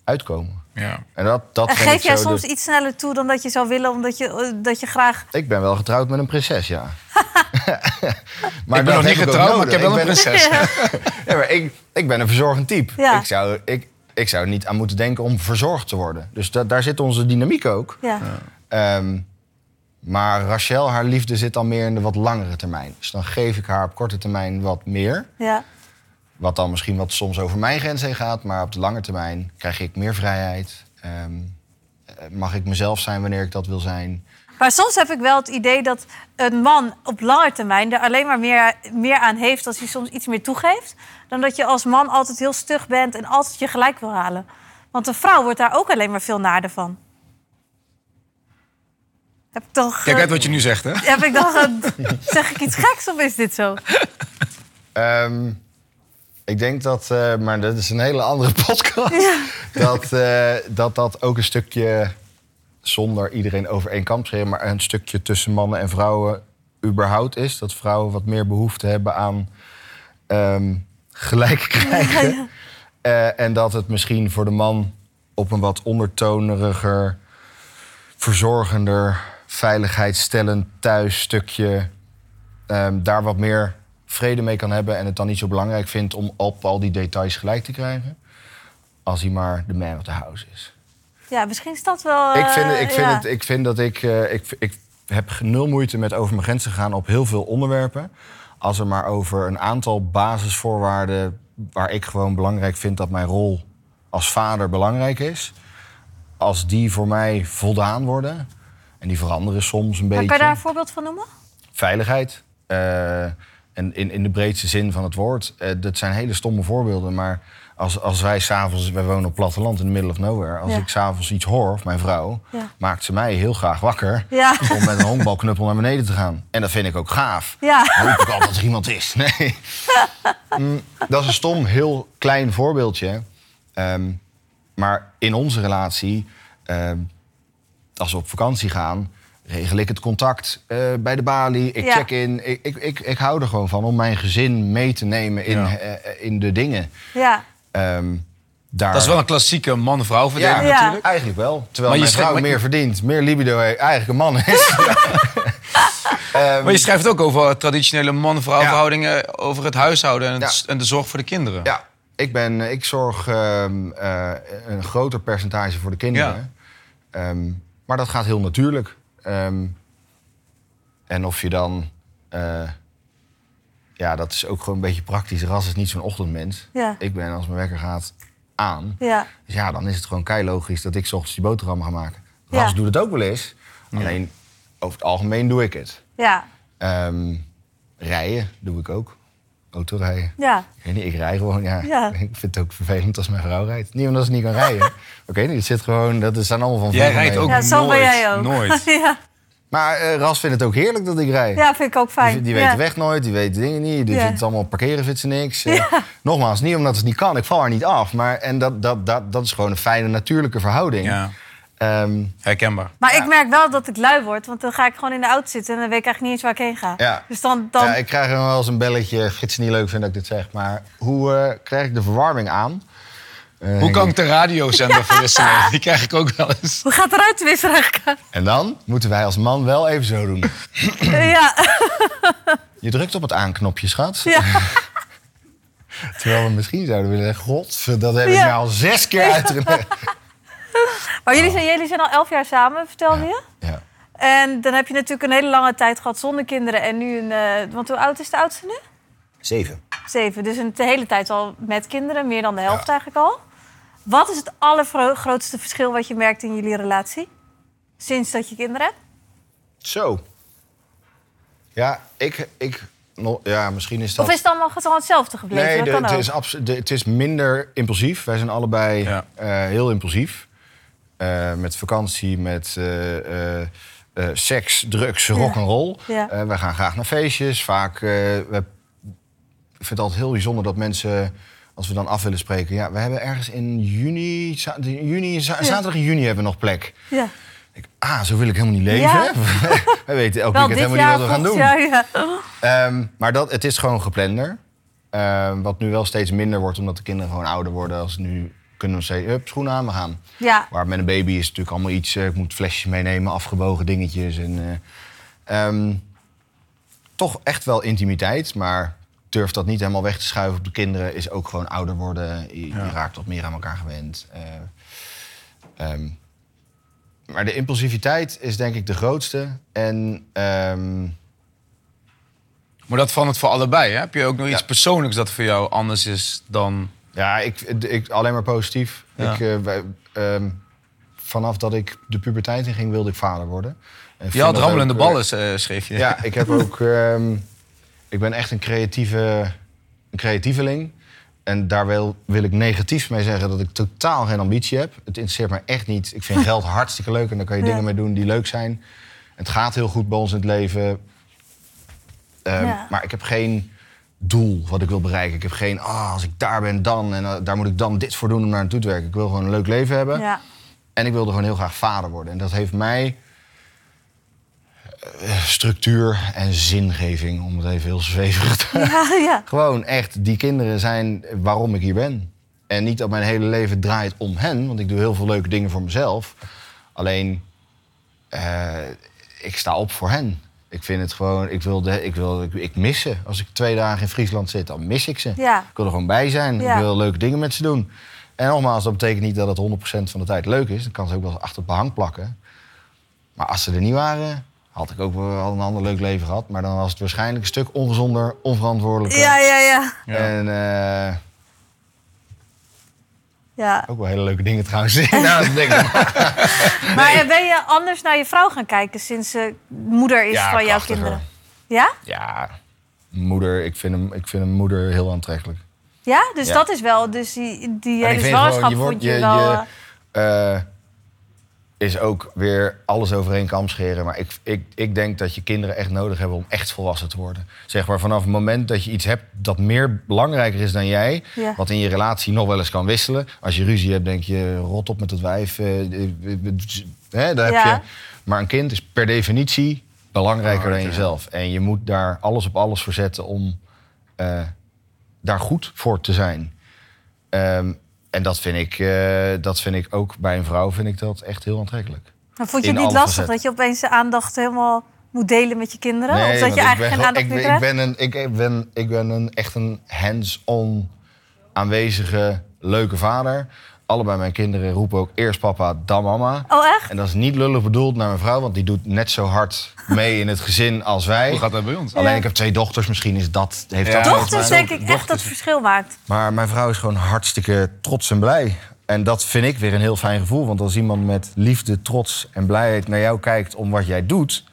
uitkomen. Ja. En dat, dat En geef jij soms de- iets sneller toe dan dat je zou willen, omdat je, eh, dat je graag. Ik ben wel getrouwd met een prinses, ja. maar ik ben nog niet getrouwd, maar ik heb wel een ben- prinses. Ja, maar ik, ik ben een verzorgend type. Ja. Ik, zou, ik, ik zou er niet aan moeten denken om verzorgd te worden. Dus da- daar zit onze dynamiek ook. Ja. Ehm, maar Rachel, haar liefde zit dan meer in de wat langere termijn. Dus dan geef ik haar op korte termijn wat meer. ja. Wat dan misschien wat soms over mijn grens heen gaat. Maar op de lange termijn krijg ik meer vrijheid. Ehm, eh, mag ik mezelf zijn wanneer ik dat wil zijn. Maar soms heb ik wel het idee dat een man op lange termijn er alleen maar meer, meer aan heeft als hij soms iets meer toegeeft. Dan dat je als man altijd heel stug bent en altijd je gelijk wil halen. Want een vrouw wordt daar ook alleen maar veel naarder van. Heb ik toch. Kijk uit wat je nu zegt, hè? Heb ik dan. zeg ik iets geks of is dit zo? Ehm, ik denk dat, eh, maar dat is een hele andere podcast. Dat, eh, dat dat ook een stukje, zonder iedereen over één kamp scheren, maar een stukje tussen mannen en vrouwen überhaupt is. Dat vrouwen wat meer behoefte hebben aan ehm, gelijk krijgen. Eh, en dat het misschien voor de man op een wat ondertoneriger, verzorgender, veiligheidstellend thuisstukje ehm, daar wat meer vrede mee kan hebben en het dan niet zo belangrijk vindt om op al die details gelijk te krijgen. Als hij maar de man of the house is. Ja, misschien is dat wel... ik, vind, eh, ik, vind ja. het, ik vind dat ik, eh, ik. Ik heb nul moeite met over mijn grenzen gaan op heel veel onderwerpen. Als er maar over een aantal basisvoorwaarden. waar ik gewoon belangrijk vind dat mijn rol als vader belangrijk is. Als die voor mij voldaan worden. En die veranderen soms een Maar beetje kan je daar een voorbeeld van noemen? veiligheid. eh, en in, in de breedste zin van het woord. Eh, dat zijn hele stomme voorbeelden. Maar als, als wij s'avonds... Wij wonen op platteland in the middle of nowhere. Als Ja. ik s'avonds iets hoor, of mijn vrouw... Ja. maakt ze mij heel graag wakker... Ja. om met een honkbalknuppel naar beneden te gaan. En dat vind ik ook gaaf. Ja. Dan hoop ik altijd dat er iemand is. Nee. Mm, dat is een stom, heel klein voorbeeldje. Ehm, maar in onze relatie... ehm, als we op vakantie gaan, regel ik het contact eh, bij de balie. Ik Ja. check in. Ik, ik, ik, ik hou er gewoon van om mijn gezin mee te nemen in, Ja. eh, in de dingen. Ja. Ehm, daar... Dat is wel een klassieke man-vrouw verdeling ja, Ja. natuurlijk. eigenlijk wel. Terwijl Maar mijn vrouw maar- meer verdient, meer libido heeft, eigenlijk een man is. Ehm, Maar je schrijft ook over traditionele man-vrouw Ja. verhoudingen... over het huishouden en, het- Ja. en de zorg voor de kinderen. Ja, ik, ben, ik zorg ehm, eh, een groter percentage voor de kinderen. Ehm, maar dat gaat heel natuurlijk. Ehm, en of je dan... eh, ja, dat is ook gewoon een beetje praktisch. Ras is niet zo'n ochtendmens. Ja. Ik ben, als mijn wekker gaat, aan. Ja. Dus ja, dan is het gewoon kei logisch dat ik 's ochtends die boterham ga maken. Ja. Ras doet het ook wel eens. Alleen, over het algemeen doe ik het. Ja. Ehm, rijden doe ik ook. Autorijden. Ja. Ik weet niet, ik rij gewoon, ja. Ja. Ik vind het ook vervelend als mijn vrouw rijdt. Niet omdat ze niet kan rijden. Oké. Het zit gewoon, dat is dan allemaal van Jij rijdt mee. ook Ja, zo ben nooit. jij ook. Nooit. ja. Maar eh, Ras vindt het ook heerlijk dat ik rijd. ja, vind ik ook fijn. Die, die weet ja. de weg nooit, die weet de dingen niet. Die Ja. vindt het allemaal parkeren vindt ze niks. Eh, Nogmaals, niet omdat het niet kan. Ik val er niet af. Maar, en dat, dat, dat, dat is gewoon een fijne, natuurlijke verhouding. Ja, Ehm, herkenbaar. Maar Ja. ik merk wel dat ik lui word, want dan ga ik gewoon in de auto zitten en dan weet ik eigenlijk niet eens waar ik heen ga. Ja. Dus dan, dan ja, ik krijg wel eens een belletje. Gids niet leuk vindt dat ik dit zeg. Maar hoe eh, krijg ik de verwarming aan? Eh, Hoe kan ik de radiozender verwisselen? Die krijg ik ook wel eens. hoe gaat eruit wisselen eigenlijk? En dan moeten wij als man wel even zo doen. ja. Je drukt op het aanknopje, schat. ja. Terwijl we misschien zouden willen zeggen... God, dat heb ik Ja. nou al zes keer uitgelegd. Maar jullie zijn, jullie zijn al elf jaar samen, vertelde je? Ja. En dan heb je natuurlijk een hele lange tijd gehad zonder kinderen en nu een... eh, want hoe oud is de oudste nu? Zeven. Zeven. Dus een de hele tijd al met kinderen, meer dan de helft eigenlijk al. Wat is het allergrootste verschil wat je merkt in jullie relatie? Sinds dat je kinderen hebt? Zo. Ja, ik... ik ja, misschien is dat... Of is het allemaal gewoon hetzelfde gebleven? Nee, de- het, is de- het is minder impulsief. Wij zijn allebei Ja. eh, heel impulsief. Eh, met vakantie, met eh, eh, seks, drugs, rock and roll. Ja. Wij gaan graag naar feestjes. Vaak, we, ik vind het altijd heel bijzonder dat mensen, als we dan af willen spreken... Ja, we hebben ergens in juni, juni za- zaterdag in juni hebben we nog plek. Ja. Ik, ah, zo wil ik helemaal niet leven. Ja. we weten elke weekend dit helemaal jaar, niet wat we gaan doen. ja. Ehm, maar dat, het is gewoon geplander. Ehm, wat nu wel steeds minder wordt, omdat de kinderen gewoon ouder worden. Als nu kunnen we zeggen, hup, schoenen aan, we gaan. Ja. Maar met een baby is het natuurlijk allemaal iets... eh, ik moet flesjes meenemen, afgebogen dingetjes. En, eh, ehm, toch echt wel intimiteit, maar durf dat niet helemaal weg te schuiven op de kinderen. Is ook gewoon ouder worden. Je, je Ja. raakt wat meer aan elkaar gewend. Eh, ehm, maar de impulsiviteit is denk ik de grootste. En... ehm, Maar dat van het voor allebei. Hè? Heb je ook nog iets persoonlijks dat voor jou anders is dan... Ja, ik, ik, alleen maar positief. Ja. Ik, eh, wij- ehm, vanaf dat ik de puberteit in ging, wilde ik vader worden. En Je had rammelende ook, eh, ballen, eh, schreef je. Ja, ik heb ook. ehm, ik ben echt een creatieve, een creatieveling. En daar wil, wil ik negatief mee zeggen dat ik totaal geen ambitie heb. Het interesseert me echt niet. Ik vind geld hartstikke leuk en daar kan je Ja. dingen mee doen die leuk zijn. Het gaat heel goed bij ons in het leven. Ehm, Ja. Maar ik heb geen doel wat ik wil bereiken. Ik heb geen, ah, als ik daar ben dan en eh, daar moet ik dan dit voor doen om naar naartoe te werken. Ik wil gewoon een leuk leven hebben. Ja. En ik wilde gewoon heel graag vader worden. En dat heeft mij eh, structuur en zingeving, om het even heel zwevig te Ja, ja. Gewoon echt, die kinderen zijn waarom ik hier ben. En niet dat mijn hele leven draait om hen, want ik doe heel veel leuke dingen voor mezelf. Alleen, eh, ik sta op voor hen. Ik vind het gewoon, ik wil, de, ik wil, ik, ik mis ze. Als ik twee dagen in Friesland zit, dan mis ik ze. Ja. Ik wil er gewoon bij zijn. Ja. Ik wil leuke dingen met ze doen. En nogmaals, dat betekent niet dat het 100% van de tijd leuk is. Dan kan ze ook wel eens achter het behang plakken. Maar als ze er niet waren, had ik ook wel een ander leuk leven gehad. Maar dan was het waarschijnlijk een stuk ongezonder, onverantwoordelijker. Ja, ja, ja. Ja. En eh, ja. ook wel hele leuke dingen trouwens. nou, denk ik. Maar eh, ben je anders naar je vrouw gaan kijken sinds ze moeder is Ja, van jouw krachtiger. kinderen? Ja? Ja, moeder, ik vind, hem, ik vind een moeder heel aantrekkelijk. Ja? Dus Ja. dat is wel, dus die, die hele ik vind zwangerschap vond je, wel... je- eh, eh, is ook weer alles over één kam scheren. Maar ik, ik, ik denk dat je kinderen echt nodig hebben om echt volwassen te worden. Zeg maar vanaf het moment dat je iets hebt dat meer belangrijker is dan jij... Ja. wat in je relatie nog wel eens kan wisselen. Als je ruzie hebt, denk je, rot op met het wijf. eh, eh, eh, daar heb je. Maar een kind is per definitie belangrijker dan jezelf. En je moet daar alles op alles voor zetten om eh, daar goed voor te zijn. Ehm, en dat vind, ik, eh, dat vind ik ook bij een vrouw vind ik dat echt heel aantrekkelijk. maar vond je het niet lastig dat je opeens de aandacht helemaal moet delen met je kinderen? of dat je eigenlijk geen aandacht ik, meer krijgt? ik ben een, ik ben, ik ben een, echt een hands-on aanwezige, leuke vader. Allebei mijn kinderen roepen ook eerst papa, dan mama. Oh, echt? En dat is niet lullig bedoeld naar mijn vrouw, want die doet net zo hard mee in het gezin als wij. Hoe gaat dat bij ons? Alleen Ja. ik heb twee dochters, misschien is dat, heeft Ja. dat Dochters denk ik echt dat het verschil maakt. Maar mijn vrouw is gewoon hartstikke trots en blij. En dat vind ik weer een heel fijn gevoel. Want als iemand met liefde, trots en blijheid naar jou kijkt om wat jij doet...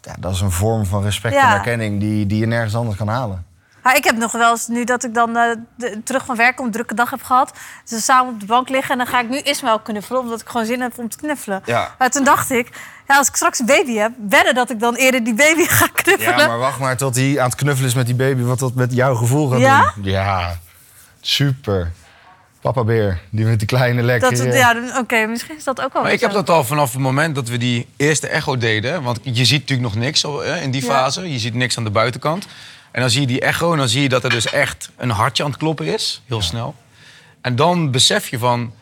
Ja, dat is een vorm van respect Ja. en erkenning die, die je nergens anders kan halen. Maar ik heb nog wel eens, nu dat ik dan eh, de- terug van werk kom, een drukke dag heb gehad... ze samen op de bank liggen en dan ga ik nu Ismaël knuffelen... omdat ik gewoon zin heb om te knuffelen. Ja. Maar toen dacht ik, ja, als ik straks een baby heb... wedden dat ik dan eerder die baby ga knuffelen. Ja, maar wacht maar tot hij aan het knuffelen is met die baby... wat dat met jouw gevoel gaat Ja? doen. Ja, super. Papa Beer, die met die kleine lekker... dat, het- ja, Oké, misschien is dat ook wel Maar ik heb dat al vanaf het moment dat we die eerste echo deden. Want je ziet natuurlijk nog niks hè, in die Ja. fase. Je ziet niks aan de buitenkant. En dan zie je die echo en dan zie je dat er dus echt een hartje aan het kloppen is. Heel snel. En dan besef je van...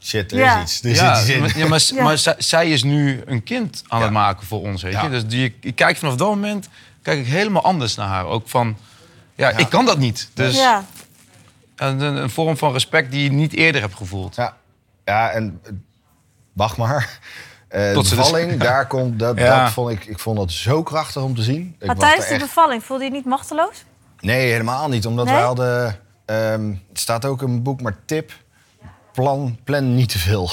Shit, er Ja. is iets. Er ja, zit iets in. ja, maar, Ja. maar zij, is nu een kind aan het maken voor ons, weet je. Dus die, ik kijk vanaf dat moment kijk ik helemaal anders naar haar. Ook van, ja, ik kan dat niet. Dus Ja. een, een, een vorm van respect die je niet eerder hebt gevoeld. Ja, ja en eh, wacht maar. Eh de ze dus- bevalling, daar komt, dat, Ja. dat vond ik, ik vond dat zo krachtig om te zien. Ik Maar was tijdens de echt- bevalling voelde je niet machteloos? Nee, helemaal niet. Omdat Nee? wij hadden... ehm, het staat ook in mijn boek, maar tip... Plan, plan niet te veel.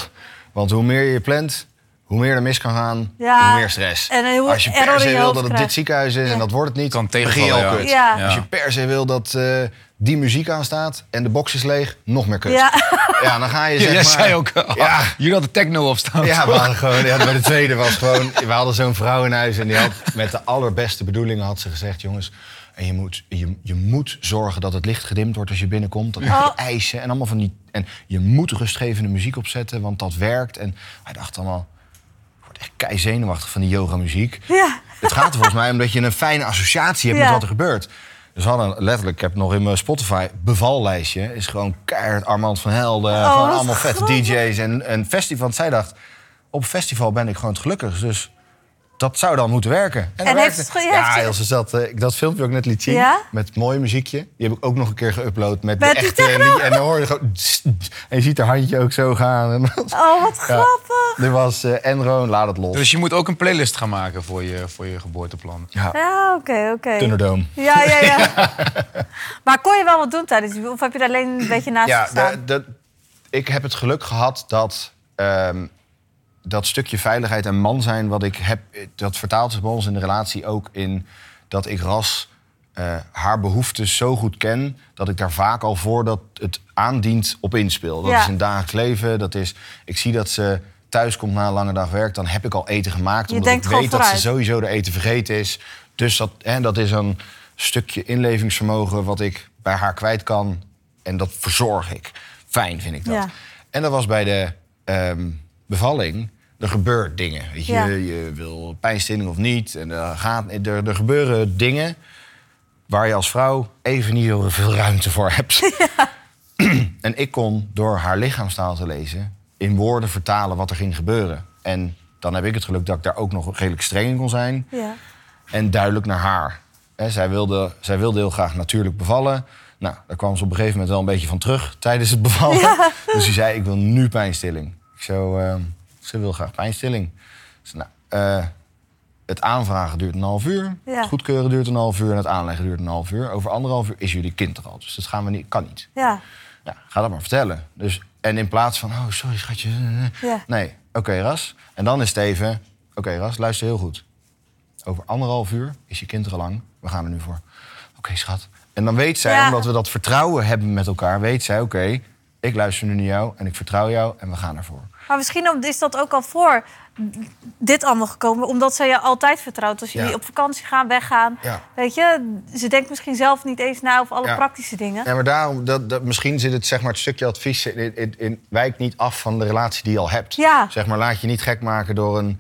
Want hoe meer je plant, hoe meer er mis kan gaan, Ja, hoe meer stress. en hoe Als je per se wil dat het krijgt. dit ziekenhuis is Ja. en dat wordt het niet, Kan dan begin je tegenvallen, al ja. kut. Ja. Ja. Als je per se wil dat eh, die muziek aanstaat en de box is leeg, nog meer kut. Ja. Ja, dan ga je Ja, zeg jij maar... zei ook, oh, Ja. jullie hadden techno op staan. Ja, we hadden gewoon, ja, bij de tweede was gewoon... We hadden zo'n vrouw in huis en die had met de allerbeste bedoelingen had ze gezegd... jongens, en je moet, je, je moet zorgen dat het licht gedimd wordt als je binnenkomt. Dat Oh. je eisen en allemaal van die... En je moet rustgevende muziek opzetten, want dat werkt. En hij dacht allemaal... Ik word echt kei zenuwachtig van die yogamuziek. Ja. Het gaat er volgens mij om dat je een fijne associatie hebt Ja. met wat er gebeurt. Dus hadden letterlijk, ik heb nog in mijn Spotify bevallijstje... is gewoon keihard Armand van Helden, Oh, gewoon allemaal vette. DJ's en een festival. Want zij dacht, op festival ben ik gewoon het gelukkigst. Dus dat zou dan moeten werken. En, dat En heeft het ge- Ja, zat, eh, ik dat filmpje ook net liet zien. Ja? Met het mooie muziekje. Die heb ik ook nog een keer geüpload met, Met de die echte techno? liedje. En dan hoor je gewoon... En je ziet haar handje ook zo gaan. En dat- Oh, wat ja. grappig. Dit was eh Enro, laat het los. Dus je moet ook een playlist gaan maken voor je, voor je geboorteplan. Ja, Ja, oké, oké. Thunderdome. Ja, ja, ja. maar kon je wel wat doen tijdens. Of heb je er alleen een beetje naast Ja, gestaan? de- de- ik heb het geluk gehad dat ehm, dat stukje veiligheid en man zijn wat ik heb, dat vertaalt zich bij ons in de relatie ook in dat ik ras eh, haar behoeftes zo goed ken dat ik daar vaak al voordat het aandient op inspeel. Dat Ja. is in het dagelijks leven. Dat is, ik zie dat ze thuis komt na een lange dag werk, dan heb ik al eten gemaakt. Je omdat ik weet dat ze sowieso de eten vergeten is. Dus dat, hè, dat is een stukje inlevingsvermogen wat ik bij haar kwijt kan. En dat verzorg ik. Fijn vind ik dat. Ja. En dat was bij de ehm, bevalling. Er gebeurt dingen. Weet je, Ja. je wil pijnstilling of niet. En er, gaat, er, er gebeuren dingen waar je als vrouw even niet heel veel ruimte voor hebt. en ik kon door haar lichaamstaal te lezen... in woorden vertalen wat er ging gebeuren. En dan heb ik het geluk dat ik daar ook nog redelijk streng in kon zijn. Ja. en duidelijk naar haar. Zij, wilde, zij wilde heel graag natuurlijk bevallen. Nou, daar kwam ze op een gegeven moment wel een beetje van terug tijdens het bevallen. Dus die zei, ik wil nu pijnstilling. Ik zo, ehm, ze wil graag pijnstilling. Dus, nou, eh, het aanvragen duurt een half uur. Ja. Het goedkeuren duurt een half uur. En het aanleggen duurt een half uur. Over anderhalf uur is jullie kind er al. Dus dat gaan we niet, kan niet. Ja, Ja, ga dat maar vertellen. Dus, en in plaats van, oh sorry schatje. Ja. Nee, oké Ras. En dan is het even, oké Ras, luister heel goed. Over anderhalf uur is je kind er al lang. We gaan er nu voor. Oké schat. En dan weet zij, omdat we dat vertrouwen hebben met elkaar... weet zij, oké, ik luister nu naar jou en ik vertrouw jou en we gaan ervoor. Maar misschien is dat ook al voor dit allemaal gekomen, omdat zij je altijd vertrouwt. Als jullie Ja. op vakantie gaan, weggaan. Ja. Weet je, ze denkt misschien zelf niet eens na over alle Ja. praktische dingen. Ja, maar daarom, dat, dat, misschien zit het, zeg maar, het stukje advies... In, in, in- wijk niet af van de relatie die je al hebt. Ja. Zeg maar, laat je niet gek maken door een...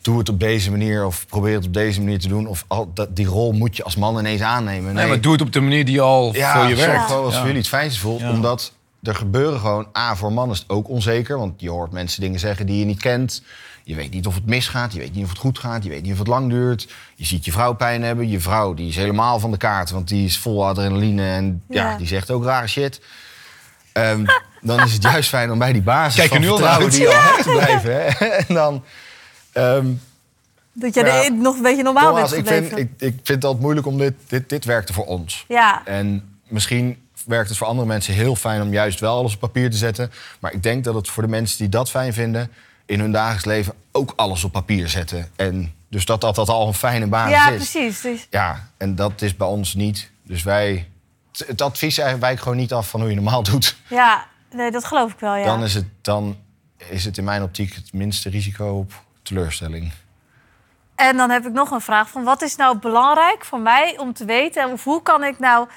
Doe het op deze manier of probeer het op deze manier te doen. Of al, dat, die rol moet je als man ineens aannemen. Nee, maar doe het op de manier die al ja, voor je werkt. gewoon als Ja. voor jullie het fijnste voelt. Ja. Omdat er gebeuren gewoon... A, voor mannen is het ook onzeker. Want je hoort mensen dingen zeggen die je niet kent. Je weet niet of het misgaat. Je weet niet of het goed gaat. Je weet niet of het lang duurt. Je ziet je vrouw pijn hebben. Je vrouw die is helemaal van de kaart. Want die is vol adrenaline. En ja, Ja. die zegt ook rare shit. Ehm, dan is het juist fijn om bij die basis Kijk er van nu al vertrouwen die je al hebt te blijven. Hè? En dan... ehm, Dat je Ja. er nog een beetje normaal bent Thomas, ik, gebleven. vind, ik, ik vind het altijd moeilijk om dit... Dit, dit werkte voor ons. Ja, En misschien werkt het voor andere mensen heel fijn om juist wel alles op papier te zetten. Maar ik denk dat het voor de mensen die dat fijn vinden, in hun dagelijks leven ook alles op papier zetten. En dus dat dat, dat al een fijne basis ja is. precies. Dus, Ja, en dat is bij ons niet. Dus wij. het- Het advies wijkt gewoon niet af van hoe je normaal doet. ja, nee, dat geloof ik wel, ja. Dan, is het, dan is het in mijn optiek het minste risico op teleurstelling. En dan heb ik nog een vraag van wat is nou belangrijk voor mij om te weten? Of hoe kan ik nou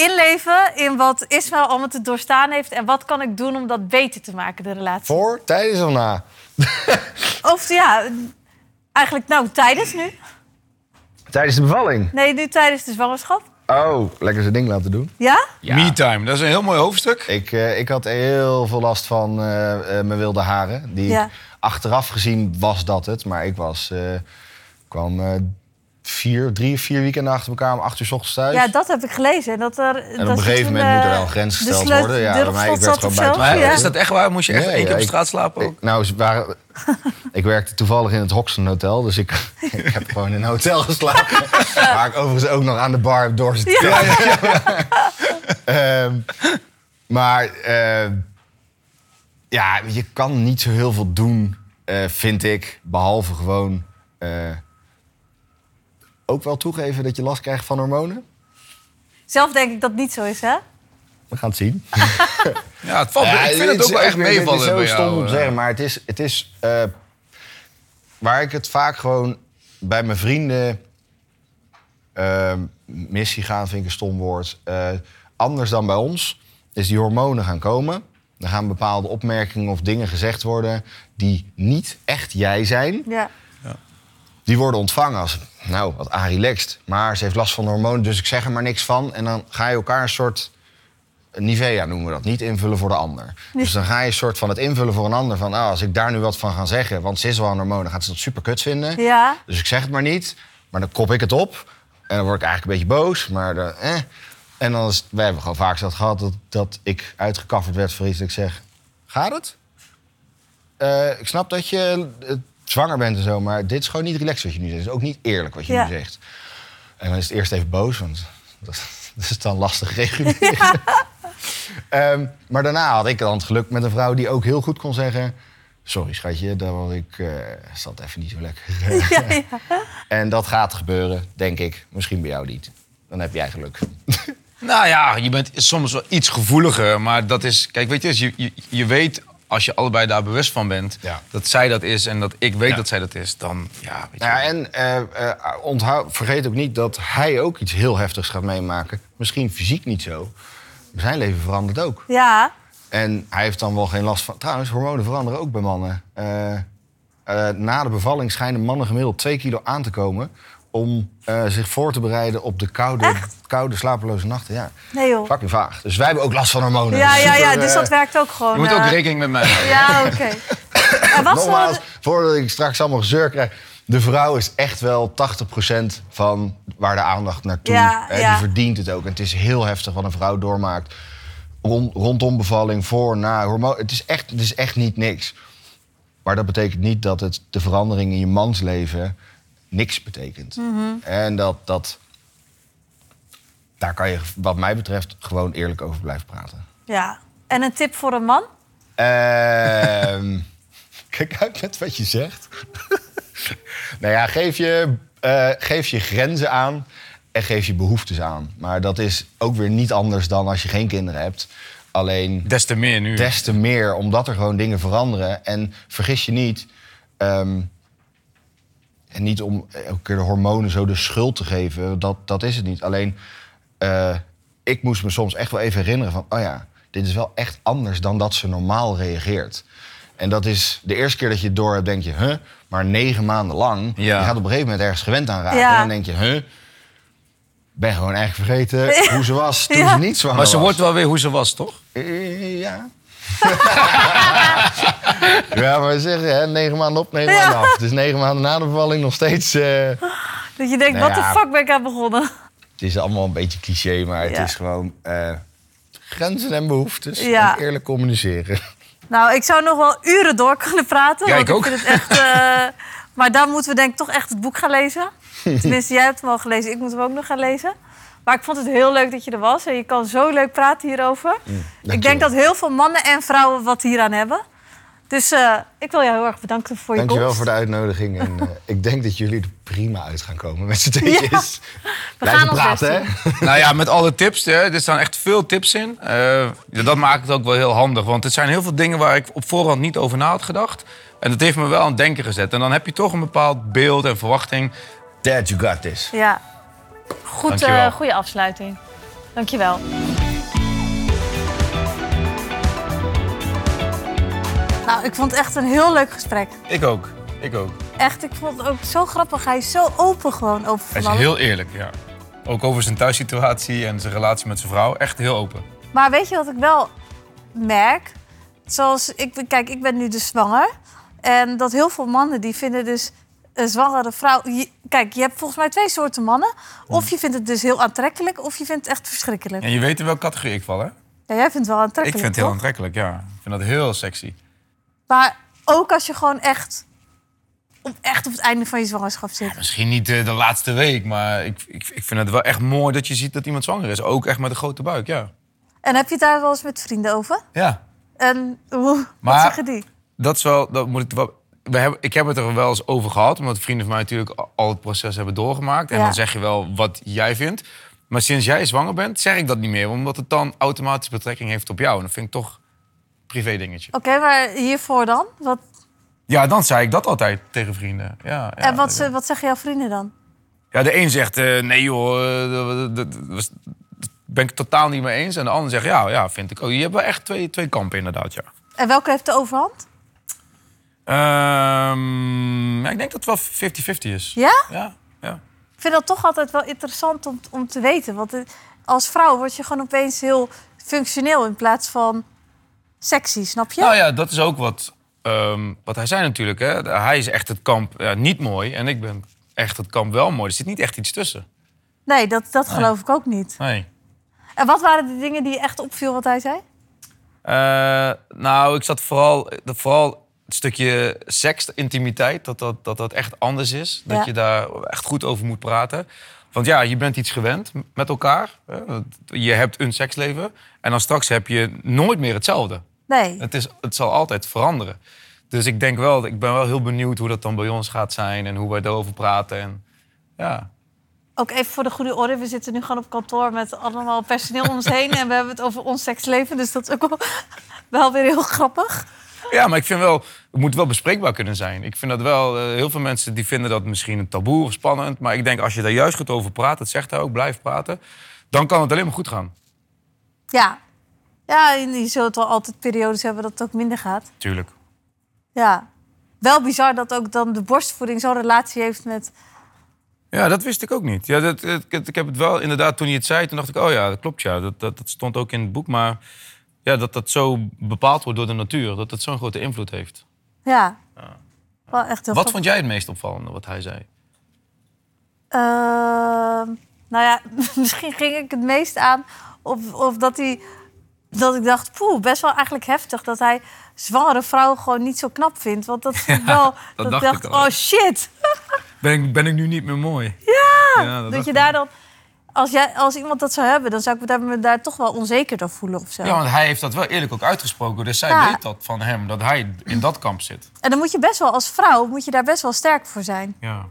inleven in wat Ismaël allemaal te doorstaan heeft... en wat kan ik doen om dat beter te maken, de relatie? Voor, tijdens of na? Of ja, eigenlijk nou tijdens nu. Tijdens de bevalling. Nee, nu tijdens de zwangerschap. Oh, lekker zijn ding laten doen. Ja? Me-time, dat is een heel mooi hoofdstuk. Ik, eh, ik had heel veel last van eh, eh, mijn wilde haren. Die Ja. achteraf gezien was dat het. Maar ik was, eh, kwam eh, vier, drie of vier weekenden achter elkaar om acht uur s ochtends thuis. Ja, dat heb ik gelezen. Dat er, en op een gegeven moment moet er wel een grens gesteld worden. Ja, bij mij, ik werd gewoon buiten. Maar Ja. is dat echt waar? Moest je echt Nee, één keer ja, op straat slapen ook? Ik, nou, ze waren, ik werkte toevallig in het Hoxton Hotel. Dus ik, ik heb gewoon in een hotel geslapen. waar ik overigens ook nog aan de bar heb doorzitten. Ehm, maar ehm, ja, je kan niet zo heel veel doen, eh, vind ik. Behalve gewoon eh, ook wel toegeven dat je last krijgt van hormonen. Zelf denk ik dat het niet zo is, hè? We gaan het zien. Ja, het valt, Ja, ik vind het ook wel echt meevallen Het is zo bij stom om te eh. zeggen, maar het is... Het is eh, waar ik het vaak gewoon bij mijn vrienden eh, missie gaan, vind ik een stom woord. Eh, anders dan bij ons is die hormonen gaan komen. Er gaan bepaalde opmerkingen of dingen gezegd worden die niet echt jij zijn. Ja. Die worden ontvangen als, nou, wat relaxed. Maar ze heeft last van hormonen, dus ik zeg er maar niks van. En dan ga je elkaar een soort Nivea noemen we dat, niet invullen voor de ander. Dus dan ga je een soort van het invullen voor een ander van... ah, als ik daar nu wat van ga zeggen, want ze is wel aan hormonen... dan gaat ze dat super kut vinden. Ja. Dus ik zeg het maar niet, maar dan kop ik het op. En dan word ik eigenlijk een beetje boos, maar dan, eh. En dan is, wij hebben gewoon vaak dat gehad dat, dat ik uitgekafferd werd voor iets dat ik zeg... Gaat het? Eh, ik snap dat je eh, zwanger bent en zo, maar dit is gewoon niet relaxed wat je nu zegt. Het is ook niet eerlijk wat je Ja. nu zegt. En dan is het eerst even boos, want dat, dat is dan lastig reguleren. Ehm, maar daarna had ik dan het geluk met een vrouw die ook heel goed kon zeggen... Sorry schatje, dat was ik, eh zat even niet zo lekker. Ja, ja. en dat gaat gebeuren, denk ik. Misschien bij jou niet. Dan heb jij geluk. Nou ja, je bent soms wel iets gevoeliger. Maar dat is, kijk, weet je, je, je, je weet als je allebei daar bewust van bent, Ja. dat zij dat is en dat ik weet Ja. dat zij dat is, dan ja, weet je. Nou ja, en eh, eh, onthoud, vergeet ook niet dat hij ook iets heel heftigs gaat meemaken. Misschien fysiek niet zo. Maar zijn leven verandert ook. ja. En hij heeft dan wel geen last van... Trouwens, hormonen veranderen ook bij mannen. Eh, eh, na de bevalling schijnen mannen gemiddeld 2 kilo aan te komen... om eh, zich voor te bereiden op de koude, koude slapeloze nachten. Ja, Nee joh. fucking vaag. Dus wij hebben ook last van hormonen. Ja, ja, ja, dus eh, dat werkt ook gewoon. je moet ook rekening met mij houden. Ja, oké. En wat Nogmaals, voor... voordat ik straks allemaal gezeur krijg... de vrouw is echt wel 80% van waar de aandacht naartoe. Ja, hè, ja. Die verdient het ook. En het is heel heftig wat een vrouw doormaakt. Rond, rondom bevalling, voor, na, hormoon. Het is, echt, het is echt niet niks. Maar dat betekent niet dat het de verandering in je mans leven niks betekent. Mhm. En dat, dat, daar kan je, wat mij betreft, gewoon eerlijk over blijven praten. Ja. En een tip voor een man? Ehm, kijk uit met wat je zegt. nou ja, geef je, eh, geef je grenzen aan en geef je behoeftes aan. Maar dat is ook weer niet anders dan als je geen kinderen hebt. Alleen Des te meer nu. des te meer, omdat er gewoon dingen veranderen. En vergis je niet, ehm, en niet om elke keer de hormonen zo de schuld te geven, dat, dat is het niet. Alleen, eh, ik moest me soms echt wel even herinneren van, oh ja, dit is wel echt anders dan dat ze normaal reageert. En dat is de eerste keer dat je het door hebt, denk je, huh? Maar negen maanden lang, Ja. je gaat op een gegeven moment ergens gewend aan raken. Ja. En dan denk je, huh? Ben gewoon eigenlijk vergeten hoe ze was toen Ja. ze niet zwanger Maar ze was. wordt wel weer hoe ze was, toch? Eh, Ja. ja, maar zeg, hè, negen maanden op, negen maanden af. Dus negen maanden na de bevalling nog steeds... eh, Dat je denkt, Nou wat de ja. fuck ben ik aan begonnen? het is allemaal een beetje cliché, maar het Ja. is gewoon... eh, grenzen en behoeftes en eerlijk communiceren. Nou, ik zou nog wel uren door kunnen praten. Ja, ik ook. vind het echt, eh, maar dan moeten we denk ik toch echt het boek gaan lezen. Tenminste, jij hebt hem al gelezen. Ik moet hem ook nog gaan lezen. Maar ik vond het heel leuk dat je er was. En je kan zo leuk praten hierover. ik dankjewel. denk dat heel veel mannen en vrouwen wat hieraan hebben. Dus eh, ik wil jou heel erg bedanken voor je Dankjewel komst. voor de uitnodiging. En eh, ik denk dat jullie er prima uit gaan komen met z'n tweetjes. Blijven gaan ons praten, hè? nou ja, met alle tips. Hè, er staan echt veel tips in. Eh, dat maakt het ook wel heel handig. Want het zijn heel veel dingen waar ik op voorhand niet over na had gedacht. En dat heeft me wel aan het denken gezet. En dan heb je toch een bepaald beeld en verwachting. Dad, you got this. Ja. Goed, Dankjewel. eh goede afsluiting. Dankjewel. Nou, ik vond het echt een heel leuk gesprek. Ik ook. Ik ook. Echt, ik vond het ook zo grappig. Hij is zo open gewoon over Hij is heel eerlijk, ja. Ook over zijn thuissituatie en zijn relatie met zijn vrouw. Echt heel open. Maar weet je wat ik wel merk? Zoals, ik, kijk, ik ben nu dus zwanger. En dat heel veel mannen die vinden dus een zwangere vrouw... je- kijk, je hebt volgens mij twee soorten mannen. Of je vindt het dus heel aantrekkelijk, of je vindt het echt verschrikkelijk. En je weet in welke categorie ik val, hè? Ja, jij vindt het wel Ik aantrekkelijk, vind het heel toch? aantrekkelijk, ja. Ik vind dat heel sexy. Maar ook als je gewoon echt op, echt op het einde van je zwangerschap zit. Misschien niet eh, de laatste week, maar ik, ik, ik vind het wel echt mooi dat je ziet dat iemand zwanger is. Ook echt met een grote buik, ja. En heb je het daar wel eens met vrienden over? Ja, En hoe, wat zeggen die? dat is wel, dat moet ik wel. We hebben, ik heb het er wel eens over gehad, omdat vrienden van mij natuurlijk al- het proces hebben doorgemaakt. En Ja. dan zeg je wel wat jij vindt. Maar sinds jij zwanger bent, zeg ik dat niet meer, omdat het dan automatisch betrekking heeft op jou. En dat vind ik toch een privé dingetje. Oké, maar hiervoor dan? Wat, Ja, dan zei ik dat altijd tegen vrienden. Ja, ja, en wat, ja. wat zeggen jouw vrienden dan? Ja, de een zegt eh, nee joh, eh, dat, was- ben ik totaal niet mee eens. En de ander zegt ja, ja, vind ik ook. Je hebt wel echt twee, twee kampen inderdaad, ja. En welke heeft de overhand? Ehm, ja, ik denk dat het wel 50-50 is. Ja? Ja, ja. Ik vind dat toch altijd wel interessant om, om te weten. Want het- als vrouw word je gewoon opeens heel functioneel in plaats van sexy, snap je? Nou ja, dat is ook wat, ehm, wat hij zei natuurlijk. Hè. Hij is echt het kamp ja, niet mooi en ik ben echt het kamp wel mooi. Er zit niet echt iets tussen. Nee, dat, dat geloof ik ook niet. Nee. En wat waren de dingen die je echt opviel wat hij zei? Eh, nou, ik zat vooral, vooral het stukje seks, intimiteit, dat dat, dat dat echt anders is. Dat Ja. je daar echt goed over moet praten. Want ja, je bent iets gewend met elkaar. Je hebt een seksleven. En dan straks heb je nooit meer hetzelfde. Nee. Het, is, het zal altijd veranderen. Dus ik denk wel, ik ben wel heel benieuwd hoe dat dan bij ons gaat zijn. En hoe wij erover praten. En, ja. Ook even voor de goede orde. We zitten nu gewoon op kantoor met allemaal personeel om ons heen. En we hebben het over ons seksleven. Dus dat is ook wel, wel weer heel grappig. ja, maar ik vind wel, het moet wel bespreekbaar kunnen zijn. Ik vind dat wel, eh, heel veel mensen die vinden dat misschien een taboe of spannend. Maar ik denk als je daar juist goed over praat, dat zegt hij ook, blijf praten. Dan kan het alleen maar goed gaan. Ja. Ja, je zult wel altijd periodes hebben dat het ook minder gaat. Tuurlijk. Ja. Wel bizar dat ook dan de borstvoeding zo'n relatie heeft met... Ja, dat wist ik ook niet. Ja, dat, ik, ik heb het wel inderdaad, toen je het zei, toen dacht ik, oh ja, dat klopt ja. Dat, dat, dat stond ook in het boek. Maar ja, dat dat zo bepaald wordt door de natuur. Dat het zo'n grote invloed heeft. Ja. Wel echt heel Wat vond jij het meest opvallende wat hij zei? Ehm, nou ja, misschien ging ik het meest aan of, of dat hij dat ik dacht, poeh, best wel eigenlijk heftig dat hij zwangere vrouwen gewoon niet zo knap vindt. Want dat Ja, wel. dat dacht dacht, ik al. oh shit. Ben ik, ben ik nu niet meer mooi? Ja! dat Dat je daar dan, als, jij, als iemand dat zou hebben, dan zou ik me daar, me daar toch wel onzeker door voelen of zo. Ja, want hij heeft dat wel eerlijk ook uitgesproken. Dus zij Ja. weet dat van hem, dat hij in dat kamp zit. En dan moet je best wel als vrouw, moet je daar best wel sterk voor zijn. Ja.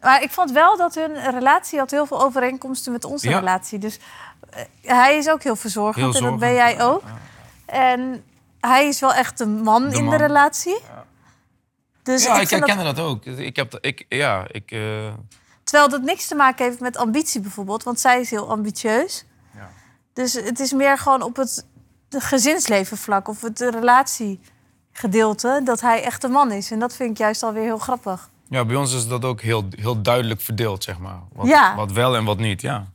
Maar ik vond wel dat hun relatie had heel veel overeenkomsten met onze Ja. relatie. Dus eh, hij is ook heel verzorgend Heel en dat ben jij ook. En hij is wel echt de man De in de relatie. Dus ja, ik ik dat, herkende dat ook. Ik heb, ik, ja, ik... eh, terwijl dat niks te maken heeft met ambitie bijvoorbeeld, want zij is heel ambitieus. Ja. Dus het is meer gewoon op het gezinsleven vlak of het relatiegedeelte dat hij echt een man is. En dat vind ik juist alweer heel grappig. ja, bij ons is dat ook heel, heel duidelijk verdeeld, zeg maar. Wat, Ja. wat wel en wat niet, ja.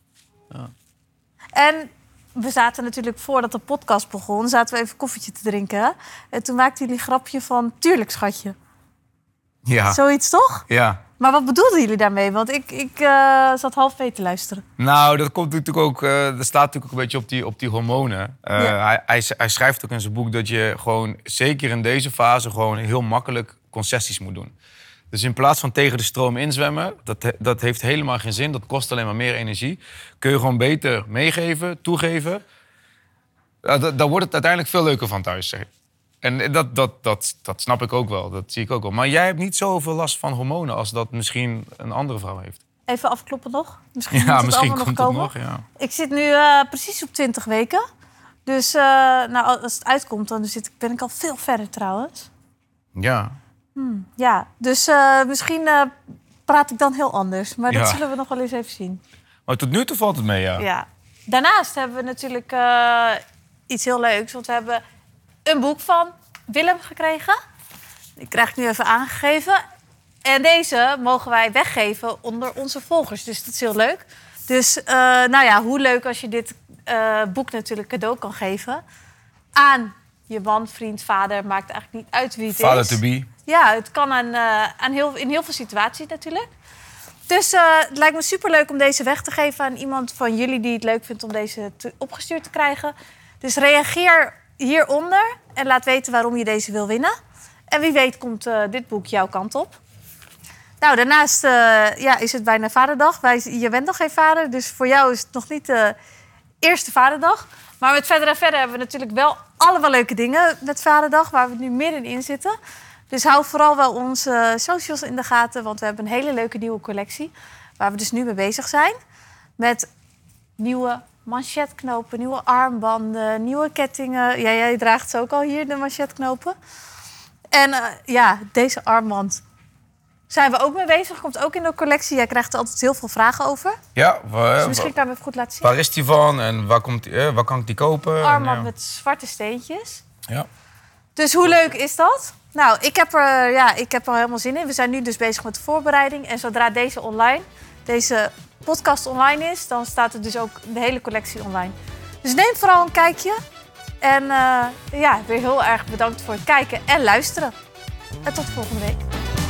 En we zaten natuurlijk voordat de podcast begon, zaten we even koffietje te drinken. En toen maakten jullie een grapje van, tuurlijk schatje. Ja, Zoiets toch? ja. Maar wat bedoelden jullie daarmee? Want ik, ik eh, zat half mee te luisteren. Nou, dat komt natuurlijk ook. eh dat staat natuurlijk ook een beetje op die, op die hormonen. Eh, Ja. hij, hij, hij schrijft ook in zijn boek dat je gewoon, zeker in deze fase, gewoon heel makkelijk concessies moet doen. Dus in plaats van tegen de stroom inzwemmen, dat, dat heeft helemaal geen zin. Dat kost alleen maar meer energie. Kun je gewoon beter meegeven, toegeven. Ja, da- Daar wordt het uiteindelijk veel leuker van thuis. Zeg. ik. En dat, dat, dat, dat snap ik ook wel. Dat zie ik ook wel. Maar jij hebt niet zoveel last van hormonen als dat misschien een andere vrouw heeft. Even afkloppen nog. Misschien Ja, het misschien komt nog het komen. nog. Ja. Ik zit nu eh, precies op 20 weken. Dus eh, nou, als het uitkomt, dan zit ik, ben ik al veel verder trouwens. ja. Ja, dus eh, misschien praat ik dan heel anders. Maar dat zullen we nog wel eens even zien. Maar tot nu toe valt het mee, ja. Ja. Daarnaast hebben we natuurlijk iets heel leuks. Want we hebben een boek van Willem gekregen. Die krijg ik nu even aangegeven. En deze mogen wij weggeven onder onze volgers. Dus dat is heel leuk. Dus eh, nou ja, hoe leuk als je dit eh, boek natuurlijk cadeau kan geven. Aan je man, vriend, vader. Maakt eigenlijk niet uit wie het Vader is. to be. Ja, het kan aan, eh, aan heel, in heel veel situaties natuurlijk. Dus het lijkt me superleuk om deze weg te geven aan iemand van jullie die het leuk vindt om deze te- opgestuurd te krijgen. Dus reageer hieronder en laat weten waarom je deze wil winnen. En wie weet komt eh, dit boek jouw kant op. Nou, daarnaast eh, ja, is het bijna Vaderdag. Wij, je bent nog geen vader, dus voor jou is het nog niet de eerste Vaderdag. Maar met verder en verder hebben we natuurlijk wel allemaal leuke dingen met Vaderdag, waar we nu middenin zitten. Dus hou vooral wel onze socials in de gaten, want we hebben een hele leuke nieuwe collectie. Waar we dus nu mee bezig zijn. Met nieuwe manchetknopen, nieuwe armbanden, nieuwe kettingen. Ja, jij draagt ze ook al hier, de manchetknopen. En eh, ja, deze armband zijn we ook mee bezig. Komt ook in de collectie. Jij krijgt er altijd heel veel vragen over. Ja, waar, Dus misschien kan je hem even goed laten zien. waar is die van en waar, komt die, eh, waar kan ik die kopen? En, Armband met zwarte steentjes. Ja. Dus hoe leuk is dat? Nou, ik heb, er, ja, ik heb er helemaal zin in. We zijn nu dus bezig met de voorbereiding. En zodra deze online, deze podcast online is, dan staat er dus ook de hele collectie online. Dus neem vooral een kijkje. En eh, ja, weer heel erg bedankt voor het kijken en luisteren. En tot volgende week.